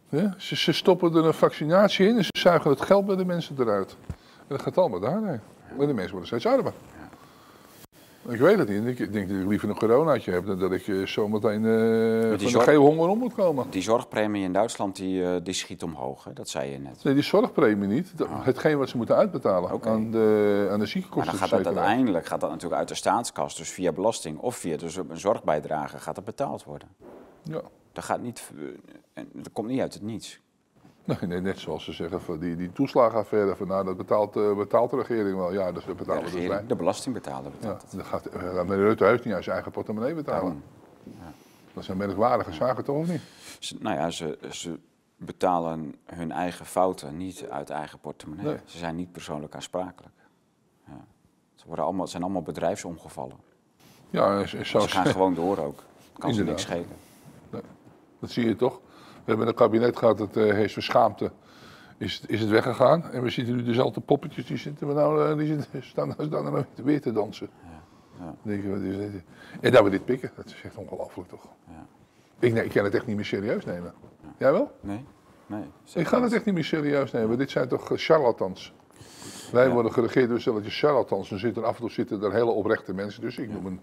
Ja? Ze, ze, stoppen er een vaccinatie in en ze zuigen het geld bij de mensen eruit. En dat gaat allemaal daarheen. Maar de mensen worden steeds armer. Ik weet het niet. Ik denk dat ik liever een coronaatje heb dan dat ik uh, zometeen uh, van zorg... de honger om moet komen.
Die zorgpremie in Duitsland die, uh, die schiet omhoog, hè? dat zei je net.
Nee, die zorgpremie niet. Ah. Hetgeen wat ze moeten uitbetalen aan, de, aan de ziekenkosten.
Maar dan gaat dat uiteindelijk gaat dat natuurlijk uit de staatskas, dus via belasting of via dus een zorgbijdrage gaat dat betaald worden.
Ja.
Dat, gaat niet, dat komt niet uit het niets.
Nee, nee, net zoals ze zeggen, die, die toeslagenaffaire, van, nou, dat betaalt, uh, betaalt de regering wel. Ja, dus dat betalen
de, regering, de belastingbetaler betaalt
ja, dat gaat meneer Rutte huis niet uit zijn eigen portemonnee betalen. Ja. Dat zijn merkwaardige zaken, toch of niet?
Ze, nou ja, ze, ze betalen hun eigen fouten niet uit eigen portemonnee. Ze zijn niet persoonlijk aansprakelijk. Ja. Ze worden allemaal, het zijn allemaal bedrijfsomgevallen.
Ja,
ze gaan gewoon door ook. Kan ze niks schelen.
Nee. Dat zie je toch? We hebben een kabinet gehad dat uh, heeft schaamte. Is, is het weggegaan. En we zien nu dezelfde poppetjes die zitten we nou, uh, die zitten, staan, staan nou weer te dansen. Ja. Ja. Denk je, wat is dit? En dat we dit pikken, dat is echt ongelooflijk toch? Ja. Ik, nee, ik kan het echt niet meer serieus nemen. Jij wel?
Nee. nee
ik ga het echt niet meer serieus nemen. Dit zijn toch charlatans? Wij worden geregeerd door stelletje charlatans. Er zitten af en toe zitten er hele oprechte mensen Dus Ik noem een,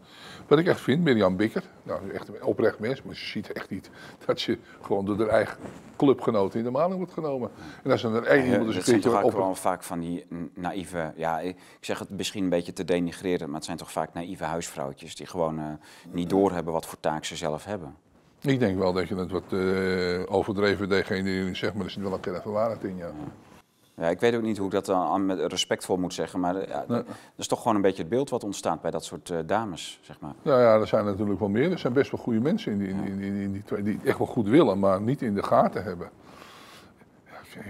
wat ik echt vind, Mirjam Bikker. Nou, echt een oprecht mens, maar ze ziet echt niet dat je gewoon door haar eigen clubgenoten in de maling wordt genomen. En als er een één iemand
is Het zijn toch ook wel vaak van die naïeve, ja, ik zeg het misschien een beetje te denigreren, maar het zijn toch vaak naïeve huisvrouwtjes die gewoon uh, niet doorhebben wat voor taak ze zelf hebben.
Ik denk wel dat je het wat uh, overdreven degene die zegt, maar er zit wel een kern van waarheid in, ja.
Ja, ik weet ook niet hoe ik dat dan met respectvol moet zeggen, maar ja, dat is toch gewoon een beetje het beeld wat ontstaat bij dat soort uh, dames, zeg maar.
Nou ja, er zijn natuurlijk wel meer. Er zijn best wel goede mensen in die, in, in, in die twee die echt wel goed willen, maar niet in de gaten hebben. Ja,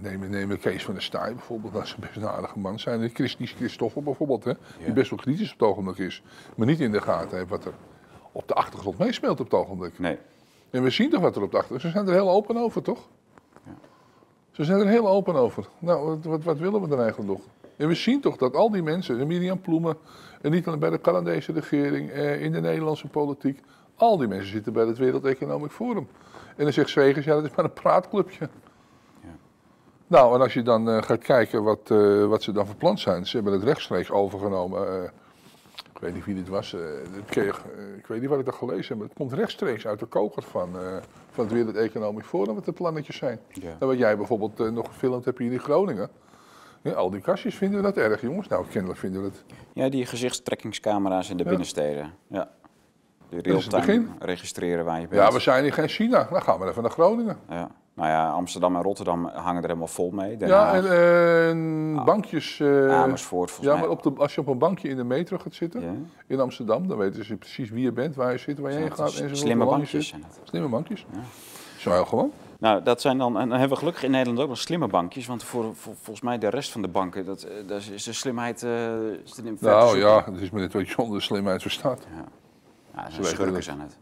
neem, neem Kees van der Staaij bijvoorbeeld, dat is best een aardige man. Zijn Christies Christoffel bijvoorbeeld, hè, die best wel kritisch op het ogenblik is, maar niet in de gaten heeft wat er op de achtergrond meespeelt op het ogenblik.
Nee.
En we zien toch wat er op de achtergrond, ze zijn er heel open over, toch? Ze zijn er heel open over. Nou, wat, wat, wat willen we dan eigenlijk nog? En we zien toch dat al die mensen, Miriam Ploemen, en niet alleen bij de Canadese regering, eh, in de Nederlandse politiek, al die mensen zitten bij het Wereld Economic Forum. En dan zegt Zwegers, ja, dat is maar een praatclubje. Ja. Nou, en als je dan uh, gaat kijken wat, uh, wat ze dan van plan zijn, ze hebben het rechtstreeks overgenomen. Uh, ik weet niet wie dit was, kreeg, ik weet niet wat ik dat gelezen heb, maar het komt rechtstreeks uit de koker van, van het Wereld Economisch Forum wat de plannetjes zijn. Ja. En wat jij bijvoorbeeld uh, nog gefilmd hebt hier in Groningen. Ja, al die kastjes vinden we dat erg, jongens. Nou, kennelijk vinden we het.
Ja, die gezichtstrekkingscamera's in de binnensteden. Ja. De real-time registreren waar je bent.
Ja, we zijn hier geen China. Dan gaan we even naar Groningen.
Ja. Nou ja, Amsterdam en Rotterdam hangen er helemaal vol mee.
ja, en, uh, bankjes. Uh,
Amersfoort volgens
ja, maar op de, als je op een bankje in de metro gaat zitten in Amsterdam, dan weten ze precies wie je bent, waar je zit, waar je heen gaat.
En slimme bankjes.
Slimme bankjes. Ja. Zo heel gewoon.
Nou, dat zijn dan, en dan hebben we gelukkig in Nederland ook nog slimme bankjes. Want voor, volgens mij de rest van de banken, dat, eh, dat is de slimheid. Uh, is
nou ja, dat is met net wat je onder slimheid verstaat.
Ja, ja dat zijn schurken zijn het.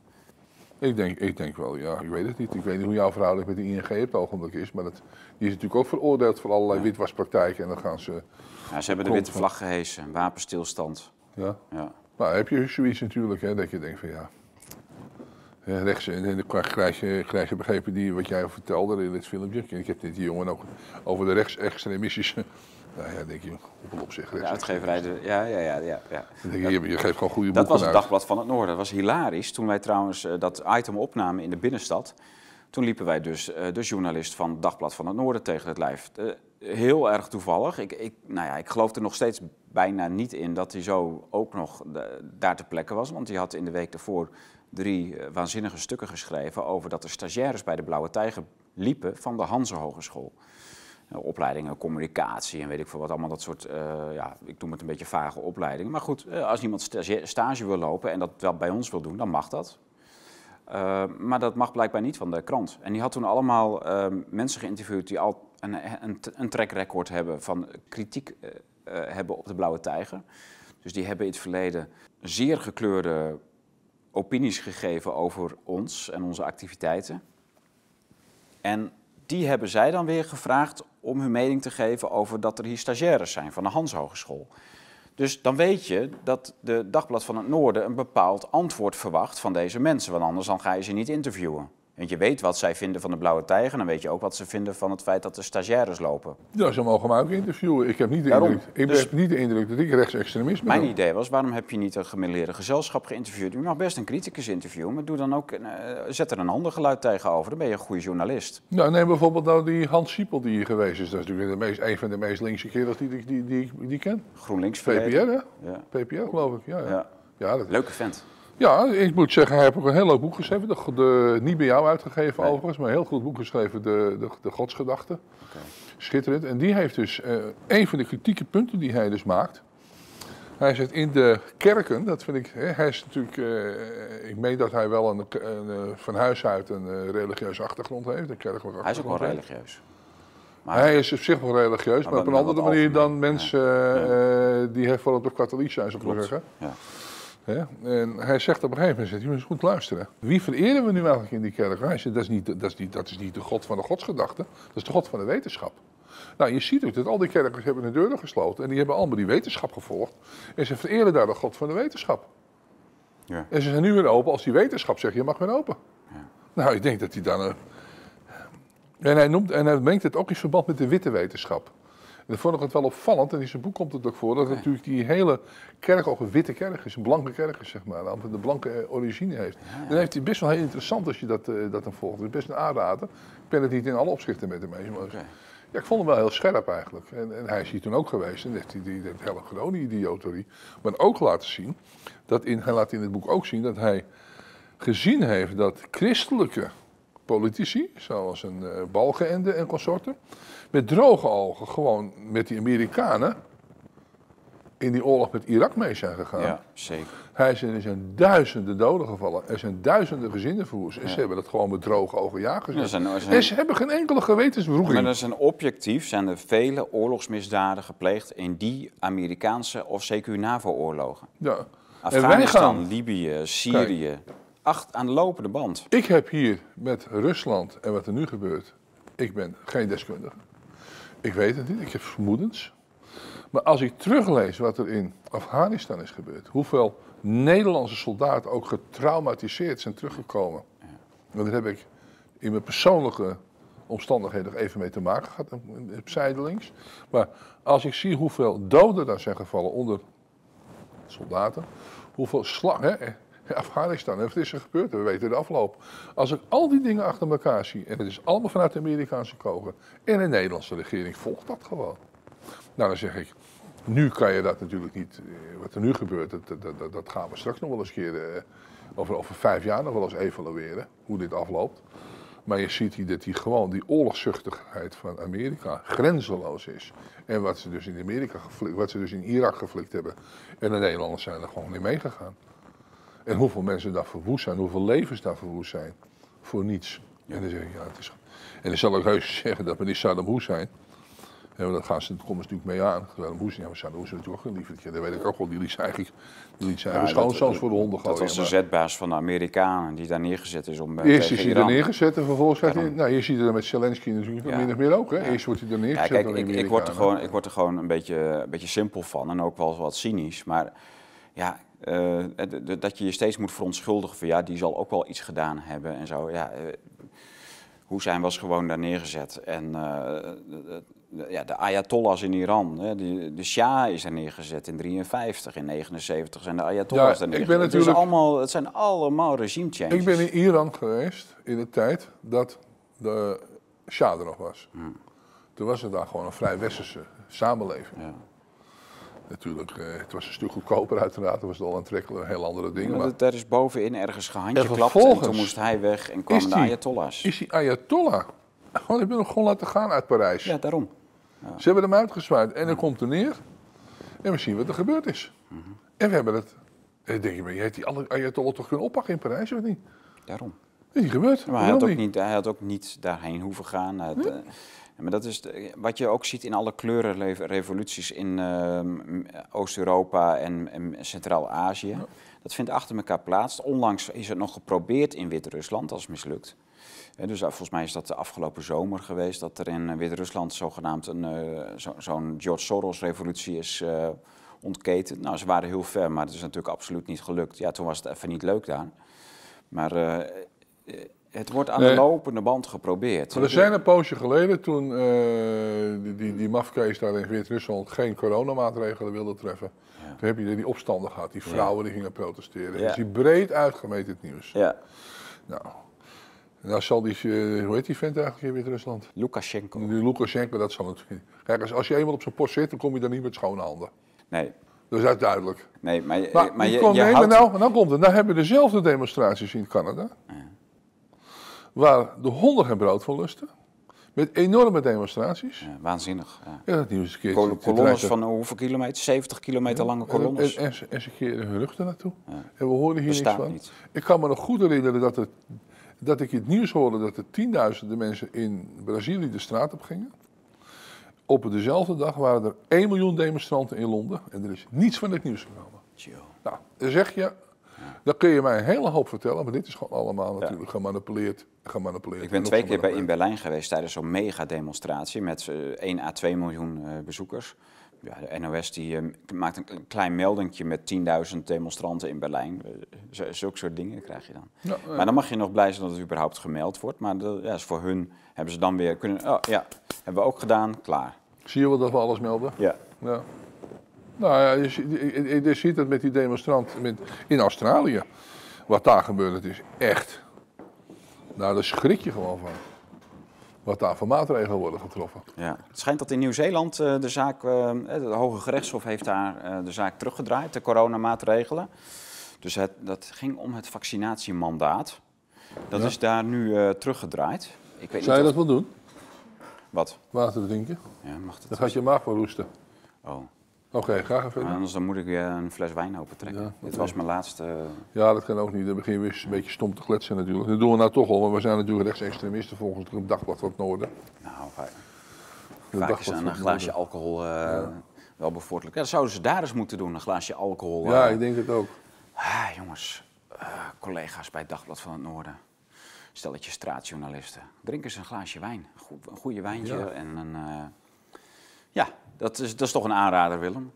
Ik denk, ik denk wel, ja, ik weet het niet. Ik weet niet hoe jouw verhouding met de ING op het ogenblik is. Maar dat, die is natuurlijk ook veroordeeld voor allerlei witwaspraktijken. En dan gaan ze...
Ja, ze hebben de witte vlag gehesen, wapenstilstand.
Ja? Ja. Nou, heb je zoiets natuurlijk, hè, dat je denkt van ja... Rechts, en krijg je, krijg je begrepen die, wat jij vertelde in het filmpje. Ik heb dit die jongen ook over de rechtsextremistische nou ja, denk je, op op zich.
De uitgeverij, ja, ja, ja. ja, ja.
je, je, geeft gewoon goede
Dat
was
het Dagblad van het Noorden. Dat was hilarisch. Toen wij trouwens uh, dat item opnamen in de binnenstad, toen liepen wij dus uh, de journalist van Dagblad van het Noorden tegen het lijf. Uh, heel erg toevallig. Ik, ik, nou ja, ik geloof er nog steeds bijna niet in dat hij zo ook nog daar ter plekke was. Want hij had in de week daarvoor drie waanzinnige stukken geschreven over dat er stagiaires bij de Blauwe Tijger liepen van de Hanse Hogeschool. Eh, opleidingen, communicatie en weet ik veel wat, allemaal dat soort, uh, ja, ik noem het een beetje vage opleidingen. Maar goed, uh, als iemand stage, wil lopen en dat wel bij ons wil doen, dan mag dat. Maar dat mag blijkbaar niet van de krant. En die had toen allemaal mensen geïnterviewd die al een, een, een track record hebben van kritiek hebben op de Blauwe Tijger. Dus die hebben in het verleden zeer gekleurde opinies gegeven over ons en onze activiteiten. En die hebben zij dan weer gevraagd om hun mening te geven over dat er hier stagiaires zijn van de Hans Hogeschool. Dus dan weet je dat de Dagblad van het Noorden een bepaald antwoord verwacht van deze mensen, want anders dan ga je ze niet interviewen. Want je weet wat zij vinden van de blauwe tijger. Dan weet je ook wat ze vinden van het feit dat de stagiaires lopen.
Ja, ze mogen mij ook interviewen. Ik heb niet de, indruk, ik dus heb niet de indruk dat ik rechtsextremist ben.
Mijn idee was, waarom heb je niet een gemiddelde gezelschap geïnterviewd? Je mag best een criticus interviewen, maar doe dan ook, uh, zet er een ander geluid tegenover. Dan ben je een goede journalist.
Nou, neem bijvoorbeeld nou die Hans Siepel die hier geweest is. Dat is natuurlijk de meest, een van de meest linkse kerels die, die, die, die, die ik ken.
GroenLinks
PPR, hè? Ja. PPR, geloof ik. Ja, ja.
ja. dat... Leuke vent.
Ja, ik moet zeggen, hij heeft ook een heel leuk boek geschreven. De, niet bij jou uitgegeven overigens, maar een heel goed boek geschreven, De, de, de Godsgedachte. Schitterend. En die heeft dus, uh, een van de kritieke punten die hij dus maakt. Hij zegt in de kerken, dat vind ik, hè, hij is natuurlijk, uh, ik meen dat hij wel een, een, eh, van huis uit een religieuze achtergrond heeft, een kerkelijke achtergrond.
Hij is ook wel religieus.
Maar hij is op zich wel religieus, maar, op een andere manier dan mensen ja. die heel op de katholiek zijn, zou ik maar zeggen. Ja. En hij zegt op een gegeven moment, je moet eens goed luisteren. Wie vereren we nu eigenlijk in die kerk? Hij zegt, dat is, niet, dat, is niet, dat is niet de God van de godsgedachte, dat is de God van de wetenschap. Nou, je ziet ook dat al die kerken hebben de deuren gesloten en die hebben allemaal die wetenschap gevolgd. En ze vereren daar de God van de wetenschap. Ja. En ze zijn nu weer open als die wetenschap zegt, je mag weer open. Ja. Nou, ik denk dat hij dan... En hij, noemt, en hij mengt het ook in verband met de witte wetenschap. En dat vond ik het wel opvallend, en in zijn boek komt het ook voor, dat natuurlijk die hele kerk ook een witte kerk is, een blanke kerk is, zeg maar, de blanke eh, origine heeft. Dan heeft hij best wel heel interessant als je dat, uh, dat dan volgt. Het is best een aanrader. Ik ben het niet in alle opzichten met hem eens, maar ja, ik vond hem wel heel scherp eigenlijk. En, en hij is hier toen ook geweest en heeft hij die, die hele gewone idioterie. Maar ook laten zien, dat in, hij laat in het boek ook zien dat hij gezien heeft dat christelijke politici, zoals een uh, Balgenende en consorten, met droge ogen gewoon met die Amerikanen in die oorlog met Irak mee zijn gegaan.
Ja, zeker.
Hij is, er zijn duizenden doden gevallen. Er zijn duizenden gezinnen verwoest. En ze hebben dat gewoon met droge ogen ja gezegd. En ze hebben geen enkele gewetenswroeging.
Maar er zijn objectief zijn er vele oorlogsmisdaden gepleegd in die Amerikaanse of CQ NAVO-oorlogen. Ja. Afghanistan, gaan... Libië, Syrië. acht aan de lopende band.
Ik heb hier met Rusland en wat er nu gebeurt, ik ben geen deskundige. Ik weet het niet, ik heb vermoedens. Maar als ik teruglees wat er in Afghanistan is gebeurd, hoeveel Nederlandse soldaten ook getraumatiseerd zijn teruggekomen. Ja. daar heb ik in mijn persoonlijke omstandigheden nog even mee te maken gehad, zijdelings. Maar als ik zie hoeveel doden daar zijn gevallen onder soldaten, hoeveel slag, hè, Afghanistan, wat is er gebeurd? We weten de afloop. Als ik al die dingen achter elkaar zie, en het is allemaal vanuit de Amerikaanse kogen, en de Nederlandse regering volgt dat gewoon. Nou, dan zeg ik, nu kan je dat natuurlijk niet, eh, wat er nu gebeurt, dat, dat, dat gaan we straks nog wel eens een keer, eh, over, over vijf jaar nog wel eens evalueren, hoe dit afloopt. Maar je ziet hier dat die gewoon die oorlogszuchtigheid van Amerika grenzeloos is. En wat ze dus in Amerika geflikt, wat ze dus in Irak geflikt hebben. En de Nederlanders zijn er gewoon niet meegegaan. En hoeveel mensen daar verwoest zijn, hoeveel levens daar verwoest zijn. Voor niets. En dan zeg ik, ja, het is... En dan zal ik heus zeggen dat we niet Saddam Hussein... Ja, dat gaan ze, komen ze natuurlijk mee aan. Saddam Hussein, ja, maar Saddam Hussein natuurlijk ook geliefd. Ja, dat weet ik ook wel. Die liet eigenlijk, die liet voor de honden gooien.
Dat was de zetbaas van de Amerikanen die daar neergezet is om
Eerst is hij daar neergezet en vervolgens gaat hij... Nou, je ziet het met Zelensky natuurlijk ja. min of meer ook. Hè? Eerst wordt hij er neergezet ja, kijk,
ik, ik, word er gewoon, ik word er gewoon een beetje, een beetje simpel van en ook wel wat cynisch. Maar ja, uh, dat je je steeds moet verontschuldigen van ja, die zal ook wel iets gedaan hebben en zo. Ja, uh, Hussein was gewoon daar neergezet. En uh, de, de, ja, de Ayatollahs in Iran, hè, die, de Shah is er neergezet in 53, in 79 zijn de Ayatollahs ja, daar neergezet. Ik ben natuurlijk, het, allemaal, het zijn allemaal regime changes.
Ik ben in Iran geweest in de tijd dat de Shah er nog was. Hmm. Toen was het daar gewoon een vrij westerse samenleving. Ja natuurlijk, eh, het was een stuk goedkoper uiteraard, het was al aantrekkelijk, heel andere dingen.
Maar, daar is bovenin ergens gehandje geklapt en toen moest hij weg en kwamen de Ayatollahs.
Is die Ayatollah? Gewoon, ik ben hem gewoon laten gaan uit Parijs.
Ja, daarom.
Ja. Ze hebben hem uitgezwaaid en dan komt er neer en we zien wat er gebeurd is. Mhm. En we hebben het, en dan denk je, maar je hebt die Ayatollah toch kunnen oppakken in Parijs of niet?
Daarom.
Dat is niet gebeurd.
Maar hij had, ook niet, hij had ook niet daarheen hoeven gaan. Het, maar dat is wat je ook ziet in alle kleurenrevoluties in ehm, Oost-Europa en, en Centraal-Azië. Dat vindt achter elkaar plaats. Onlangs is het nog geprobeerd in Wit-Rusland, dat is mislukt. dus uh, volgens mij is dat de afgelopen zomer geweest dat er in Wit-Rusland zogenaamd een, uh, zo'n George Soros-revolutie is uh, ontketend. Nou, ze waren heel ver, maar het is natuurlijk absoluut niet gelukt. Ja, toen was het even niet leuk daar. Maar Het wordt aan de lopende band geprobeerd.
Maar er zijn een poosje geleden toen uh, die, die, die mafkees daar in Wit-Rusland geen coronamaatregelen wilde treffen. Toen heb je die opstanden gehad, die vrouwen die gingen protesteren. Ja. Is die breed uitgemeten het nieuws.
Ja.
Nou, nou zal die, uh, hoe heet die vent eigenlijk in Wit-Rusland?
Lukashenko.
Die Lukashenko, dat zal natuurlijk Kijk, als, als je eenmaal op zijn post zit, dan kom je daar niet met schone handen.
Nee.
Dat is duidelijk.
Nee, maar, maar, maar je,
je, je houdt... nou, nou komt het. Nou hebben we dezelfde demonstraties in Canada. Ja. Waar de honden geen brood van lusten. Met enorme demonstraties.
Ja, waanzinnig. Ja,
ja dat nieuws een
keer. kolonnes van hoeveel kilometer? 70 kilometer lange kolonnes.
En, en, en, ze keren hun rug naartoe. En we horen hier niks van. Niet. Ik kan me nog goed herinneren dat, het, dat ik het nieuws hoorde dat er tienduizenden mensen in Brazilië de straat op gingen. Op dezelfde dag waren er 1 miljoen demonstranten in Londen en er is niets van het nieuws gekomen. Nou, dan zeg je, dan kun je mij een hele hoop vertellen, maar dit is gewoon allemaal natuurlijk gemanipuleerd, gemanipuleerd.
Ik ben twee keer bij, in Berlijn geweest tijdens zo'n mega-demonstratie met uh, 1 à 2 miljoen uh, bezoekers. Ja, de NOS die, uh, maakt een klein meldingje met 10.000 demonstranten in Berlijn. Zulke soort dingen krijg je dan. Ja, maar dan mag je nog blij zijn dat het überhaupt gemeld wordt. Maar de, ja, voor hun hebben ze dan weer kunnen... Oh ja, hebben we ook gedaan, klaar.
Zie je wel dat we alles melden?
Ja.
ja. Nou ja, je, je, ziet het met die demonstranten met, in Australië. Wat daar gebeurt, het is echt. Nou, daar schrik je gewoon van. Wat daar voor maatregelen worden getroffen.
Ja. Het schijnt dat in Nieuw-Zeeland uh, de zaak, uh, de Hoge Gerechtshof heeft daar uh, de zaak teruggedraaid, de coronamaatregelen. Dus het, dat ging om het vaccinatiemandaat. Dat is daar nu teruggedraaid.
Ik weet Zou je dat wel doen?
Wat?
Water drinken?
Ja, mag dat.
Dan gaat je maag wel roesten.
Oh.
Oké, graag even.
anders dan moet ik weer een fles wijn opentrekken. Ja, Dit was mijn laatste...
Ja, dat kan ook niet. Dan begin je weer een beetje stom te kletsen natuurlijk. Dat doen we nou toch al, want we zijn natuurlijk rechtsextremisten volgens het Dagblad van het Noorden.
Nou, vaak is een glaasje alcohol uh, wel bevorderlijk. Ja, dat zouden ze daar eens moeten doen, een glaasje alcohol.
Ja, ik denk het ook.
Ah, jongens, uh, collega's bij het Dagblad van het Noorden. Stelletje straatjournalisten. Drink eens een glaasje wijn. Een goede wijntje en een... ja, dat is, dat is toch een aanrader, Willem.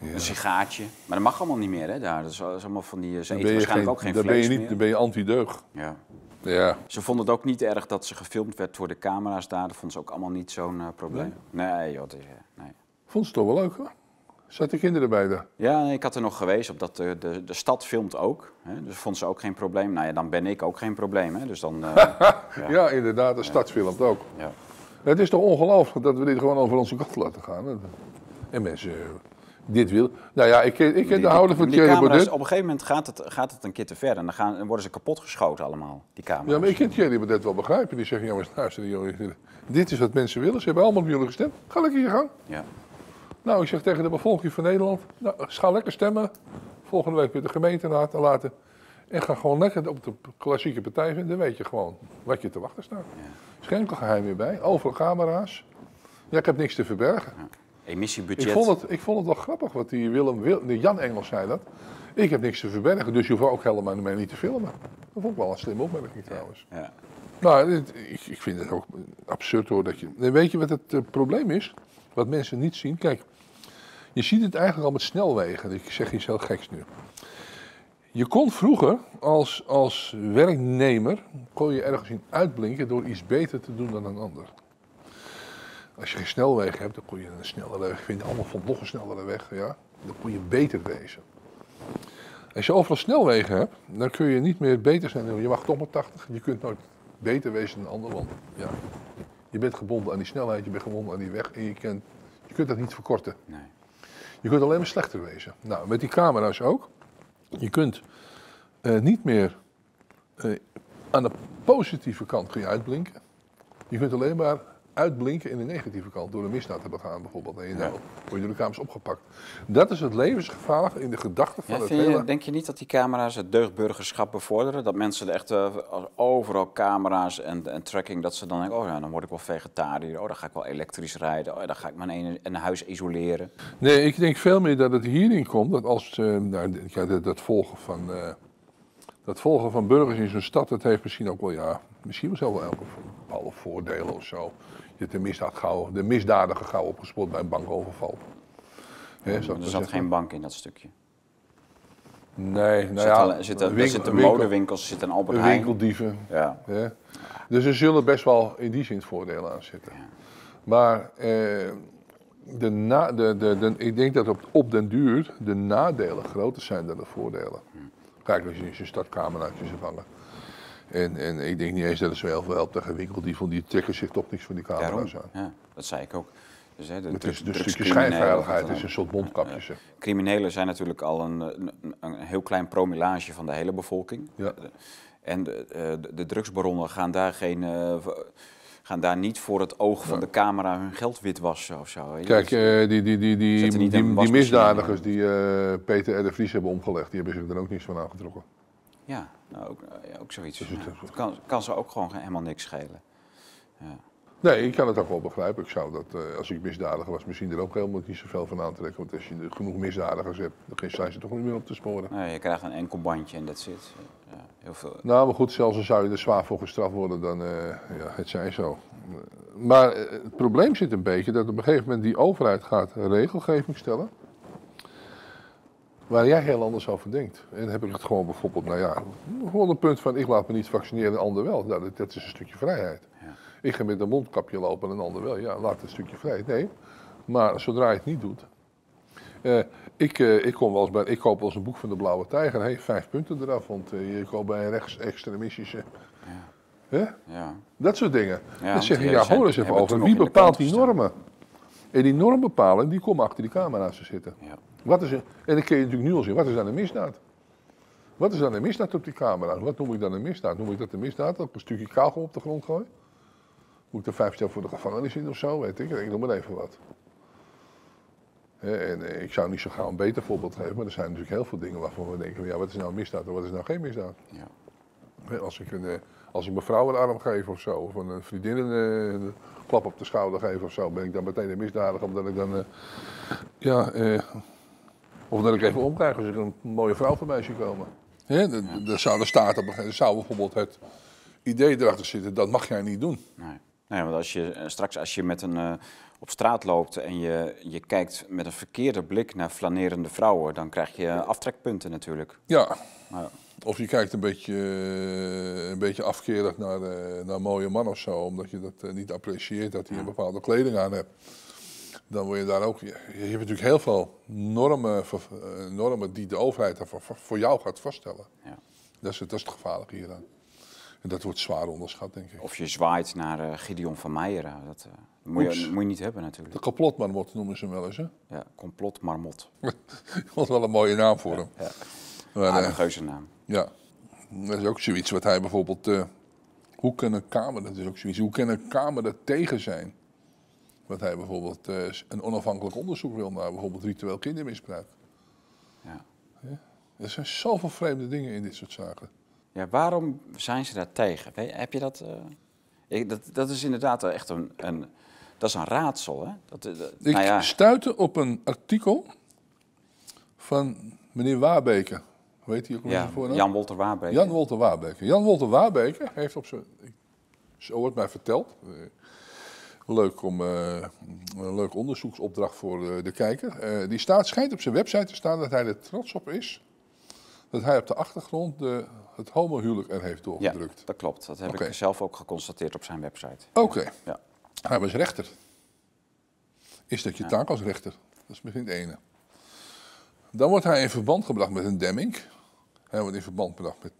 Ja. Een sigaartje. Maar dat mag allemaal niet meer, hè? Daar. Dat is, allemaal van die. Ze eten waarschijnlijk ook geen
daar
vlees
ben je niet, Dan ben je anti-deug.
Ja.
ja.
Ze vonden het ook niet erg dat ze gefilmd werd door de camera's daar. Dat vonden ze ook allemaal niet zo'n uh, probleem. Nee, nee joh. is, nee.
Vond ze het toch wel leuk, hoor? Zaten kinderen bij daar?
Ja, ik had er nog geweest, op dat de, de, de stad filmt ook. Hè, dus vond ze ook geen probleem. Nou ja, dan ben ik ook geen probleem. Hè, dus dan, uh,
ja. ja. inderdaad, de stad filmt ook. Ja. Het is toch ongelooflijk dat we dit gewoon over onze kant laten gaan. En mensen dit wil. Nou ja, ik ken, ik ken de houder van Thierry Baudet.
Op een gegeven moment gaat het, gaat het een keer te ver en dan, gaan, dan worden ze kapot geschoten allemaal, die camera's.
Ja, maar ik kan Thierry Baudet wel begrijpen. Die zeggen, jongens, luister, jongens, dit is wat mensen willen. Ze hebben allemaal op jullie gestemd. Ga lekker je gang.
Ja.
Nou, ik zeg tegen de bevolking van Nederland, nou, ga lekker stemmen. Volgende week met de gemeenteraad en laten. En ga gewoon lekker op de klassieke partij vinden. Dan weet je gewoon wat je te wachten staat. Ja. Geheim weer bij. Overal camera's. Ja, ik heb niks te verbergen. Ja.
Emissiebudget.
Ik vond, het, ik vond het wel grappig wat die Willem, de Jan Engels zei dat. Ik heb niks te verbergen, dus je hoeft ook helemaal mij niet te filmen. Dat vond ik wel een slim opmerking trouwens.
Ja.
Nou, ik, ik, vind het ook absurd hoor. Dat je, weet je wat het uh, probleem is? Wat mensen niet zien. Kijk, je ziet het eigenlijk al met snelwegen. Ik zeg iets heel geks nu. Je kon vroeger als, als werknemer, kon je ergens in uitblinken door iets beter te doen dan een ander. Als je geen snelweg hebt, dan kon je een snellere weg vinden. Allemaal van nog een snellere weg, ja. Dan kon je beter wezen. Als je overal snelwegen hebt, dan kun je niet meer beter zijn. Je mag toch maar 80. Je kunt nooit beter wezen dan een ander, want ja, je bent gebonden aan die snelheid, je bent gebonden aan die weg en je, kunt, je kunt dat niet verkorten.
Nee.
Je kunt alleen maar slechter wezen. Nou, met die camera's ook. Je kunt uh, niet meer uh, aan de positieve kant kun uitblinken. Je kunt alleen maar uitblinken in de negatieve kant door een misdaad te begaan bijvoorbeeld. En je ja. word je door de kamers opgepakt. Dat is het levensgevaarlijke in de gedachte van het hele...
denk je niet dat die camera's het deugdburgerschap bevorderen? Dat mensen echt uh, overal camera's en, en, tracking, dat ze dan denken, oh ja, dan word ik wel vegetariër. Oh, dan ga ik wel elektrisch rijden. Oh, dan ga ik mijn een, huis isoleren.
Nee, ik denk veel meer dat het hierin komt, dat als uh, nou, ja, dat, dat, volgen van... Uh, dat volgen van burgers in zo'n stad, dat heeft misschien ook wel, ja, misschien wel wel elke bepaalde voordelen of zo. Je hebt de, misdaad gauw, de misdadiger gauw opgespoord bij een bankoverval.
He, er zat geen bank in dat stukje.
Nee, nou ja.
Er zitten, winkel, zitten modewinkels, er zitten Albert Heijn.
Winkeldieven. Ja. ja. Dus er zullen best wel in die zin voordelen aan zitten. Ja. Maar eh, de na, de, de, de, ik denk dat op, op den duur de nadelen groter zijn dan de voordelen. Kijk, als je in je startcameraatjes vangen. En, en ik denk niet eens dat het zo heel veel helpt tegen winkeldieven, die trekken zich toch niks van die camera's aan.
Ja, dat zei ik ook.
Dus, hè, de het is een stukje schijnveiligheid, het is een soort mondkapjes.
criminelen zijn natuurlijk al een, een, een, heel klein promillage van de hele bevolking. Ja. En de, de, de drugsbaronnen gaan daar geen... Uh, gaan daar niet voor het oog van de camera hun geld witwassen of zo.
Kijk, uh, die, die, die, die, die, die misdadigers die uh, Peter R. de Vries hebben omgelegd, die hebben zich er ook niets van aangetrokken.
Ja, nou, ook, ook zoiets. Dus het, kan, kan ze ook gewoon helemaal niks schelen.
Ja. Nee, ik kan het ook wel begrijpen. Ik zou dat, uh, als ik misdadiger was, misschien er ook helemaal niet zoveel van aantrekken. Want als je genoeg misdadigers hebt, dan zijn ze toch niet meer op te sporen.
Nee, je krijgt een enkel bandje en dat zit. Ja,
heel veel. Nou, maar goed, zelfs al zou je er zwaar voor gestraft worden, dan uh, ja, het zijn zo. Maar uh, het probleem zit een beetje dat op een gegeven moment die overheid gaat regelgeving stellen. Waar jij heel anders over denkt. En dan heb ik het gewoon bijvoorbeeld, nou ja, gewoon een punt van ik laat me niet vaccineren, de ander wel. Nou, dat, dat is een stukje vrijheid. Ik ga met een mondkapje lopen en een ander wel. Ja, laat een stukje vrij. Nee, maar zodra je het niet doet. Uh, ik, uh, ik, kom wel eens bij, ik koop wel eens een boek van de Blauwe Tijger. Hey, vijf punten eraf, want uh, je koopt bij een rechtsextremistische. Ja. ja. Dat soort dingen. Ja, dan zeg je, ja, hoor eens even over. Wie bepaalt die normen? En die normbepaling, die komen achter die camera's te zitten. Ja. Wat is er, en dan kun je natuurlijk nu al zien, wat is dan een misdaad? Wat is dan een misdaad op die camera? Wat noem ik dan een misdaad? Noem ik dat een misdaad? Dat ik een stukje kagel op de grond gooi? Moet ik er vijf jaar voor de gevangenis in of zo? Weet ik. Ik noem maar even wat. En eh, ik zou niet zo gauw een beter voorbeeld geven, maar er zijn natuurlijk heel veel dingen waarvan we denken: ja, wat is nou misdaad en wat is nou geen misdaad? Ja. Als, ik een, eh, als ik mijn vrouw een arm geef of zo, of een vriendin een, eh, klap op de schouder geef of zo, ben ik dan meteen een misdadiger omdat ik dan. ja, of dat ik even omkrijg als ik een mooie vrouw voorbij zie komen. Ja, er zou de staat op een zou bijvoorbeeld het idee erachter zitten: dat mag jij niet doen.
Nee. Nee, want als je eh, straks als je met een, uh, op straat loopt en je, je kijkt met een verkeerde blik naar flanerende vrouwen, dan krijg je aftrekpunten natuurlijk.
Ja. ja. Of je kijkt een beetje, uh, een beetje afkerig naar, uh, naar mooie man of zo, omdat je dat niet apprecieert dat hij een bepaalde kleding aan hebt. Dan word je daar ook. Je, hebt natuurlijk heel veel normen, normen die de overheid voor, voor jou gaat vaststellen. Ja. Dat, is, dat is het gevaarlijke hieraan. En dat wordt zwaar onderschat, denk ik.
Of je zwaait naar uh, Gideon van Meijeren. Dat uh, moet, je, moet je niet hebben natuurlijk.
De complotmarmot noemen ze hem wel eens, hè?
Ja, complotmarmot.
dat was wel een mooie naam voor hem. Ja,
maar, een geuze naam.
Ja, dat is ook zoiets wat hij bijvoorbeeld... Hoe kan een Kamer, dat is ook zoiets, hoe kan een Kamer er tegen zijn? Wat hij bijvoorbeeld een onafhankelijk onderzoek wil naar bijvoorbeeld ritueel kindermisbruik. Ja. ja. Er zijn zoveel vreemde dingen in dit soort zaken.
Ja, waarom zijn ze daar tegen? Heb je dat, uh, dat? Dat is inderdaad echt een, een, dat is een raadsel. Hè? Dat,
eh, dat, Ik nou ja. stuitte op een artikel van meneer Waarbeke. Weet je ook ja,
voor Jan Wolter Waarbeke.
Jan Wolter Waarbeke. Jan Wolter Waarbeke heeft op zijn, zo wordt mij verteld, eh, leuk om uh, een leuk onderzoeksopdracht voor de kijker. die staat, schijnt op zijn website te staan dat hij er trots op is dat hij op de achtergrond de, het homohuwelijk er heeft doorgedrukt.
Ja, dat klopt. Dat heb ik zelf ook geconstateerd op zijn website.
Oké. Ja. Hij was rechter. Is dat je taak als rechter? Dat is misschien het ene. Dan wordt hij in verband gebracht met een demming. Hij wordt in verband gebracht met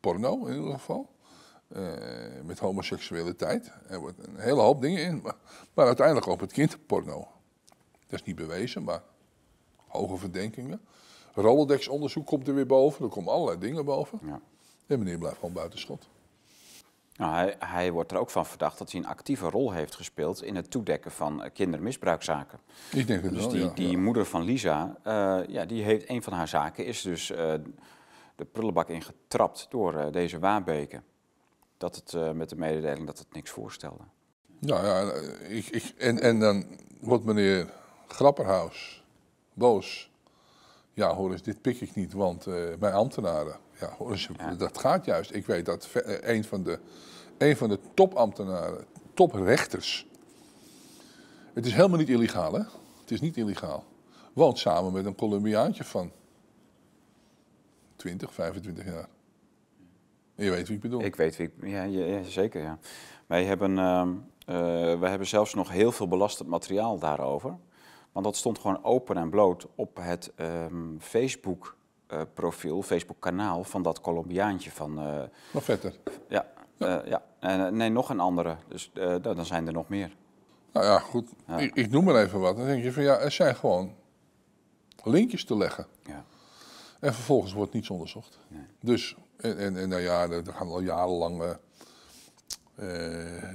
porno in ieder geval. Uh, met homoseksualiteit. Er wordt een hele hoop dingen in. Maar, maar uiteindelijk ook met kinderporno. Dat is niet bewezen, maar hoge verdenkingen. Rolodex-onderzoek komt er weer boven. Er komen allerlei dingen boven. Ja. En meneer blijft gewoon buitenschot.
Nou, hij, hij, wordt er ook van verdacht dat hij een actieve rol heeft gespeeld in het toedekken van uh, kindermisbruikzaken.
Ik denk het
dus
wel,
die,
ja,
die moeder van Lisa, uh, ja, die heeft, een van haar zaken is dus uh, de prullenbak ingetrapt door deze Waarbeke. Dat het met de mededeling dat het niks voorstelde.
Nou ja, ik, ik, en, en dan wordt meneer Grapperhaus boos ja, hoor eens, dit pik ik niet, want uh, mijn ambtenaren. Ja, hoor eens, dat gaat juist. Ik weet dat eh, een van de, een van de topambtenaren, toprechters. Het is helemaal niet illegaal, hè? Het is niet illegaal. Woont samen met een Colombiaantje van 20, 25 jaar. Je weet wie ik bedoel.
Ik weet wie ik, ja, ja zeker ja. Wij hebben, uh, wij hebben zelfs nog heel veel belastend materiaal daarover. Want dat stond gewoon open en bloot op het um, Facebook uh, profiel, Facebook kanaal van dat Colombiaantje van... Uh,
nog vetter.
Ja, ja. ja. nee, nog een andere. Dus dan zijn er nog meer.
Nou ja, goed. Ik, ik, noem maar even wat. Dan denk je van ja, er zijn gewoon linkjes te leggen. Ja. En vervolgens wordt niets onderzocht. Nee. Dus, en, en, en, nou ja, er gaan al jarenlang uh,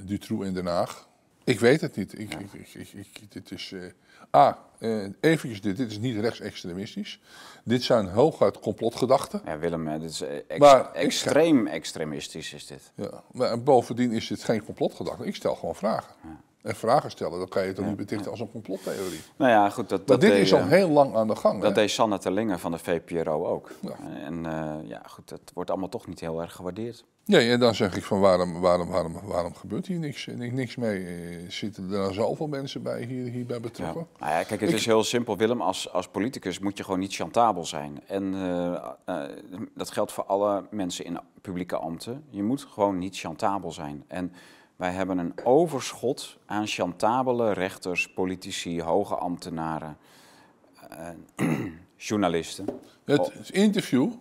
Dutroux in Den Haag. Ik weet het niet. Ik, ik, ik, ik, dit is. Uh, ah, uh, eventjes dit. Dit is niet rechtsextremistisch. Dit zijn hooguit complotgedachten.
Ja, Willem, dit is ex extreem extremistisch is dit.
Ja, maar bovendien is dit geen complotgedachte. Ik stel gewoon vragen. Ja en vragen stellen, dan kan je toch niet betichten als een complottheorie.
Nou ja, goed. Dat,
dat dit is al heel lang aan de gang.
Dat deed Sanne Terlingen van de VPRO ook. Ja. En uh, ja, goed, dat wordt allemaal toch niet heel erg gewaardeerd.
Nee, en dan zeg ik van waarom, waarom, waarom, waarom gebeurt hier niks, niks mee? Eh, zitten er nou zoveel mensen bij hier, hierbij betrokken?
Ja. Nou ja, kijk, het is heel simpel, Willem. Als, als politicus moet je gewoon niet chantabel zijn. En uh, dat geldt voor alle mensen in publieke ambten. Je moet gewoon niet chantabel zijn. En wij hebben een overschot aan chantabele rechters, politici, hoge ambtenaren, uh, journalisten.
Het oh. interview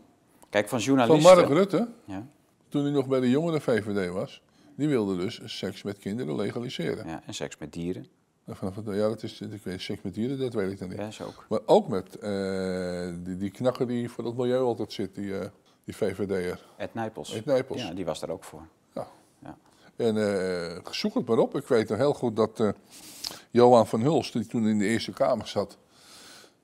Kijk, van, journalisten,
van Mark Rutte, ja. toen hij nog bij de jongere VVD was, die wilde dus seks met kinderen legaliseren.
Ja, en seks met dieren.
Ja, dat is, ik weet, seks met dieren, dat weet ik dan niet.
Ja, ook.
Maar ook met uh, die, die knakker die voor het milieu altijd zit, die, uh, die VVD'er.
Ed Nijpels.
Ed Nijpels.
Ja, die was daar ook voor.
En uh, zoek het maar op. Ik weet nog heel goed dat uh, Johan van Hulst, die toen in de Eerste Kamer zat,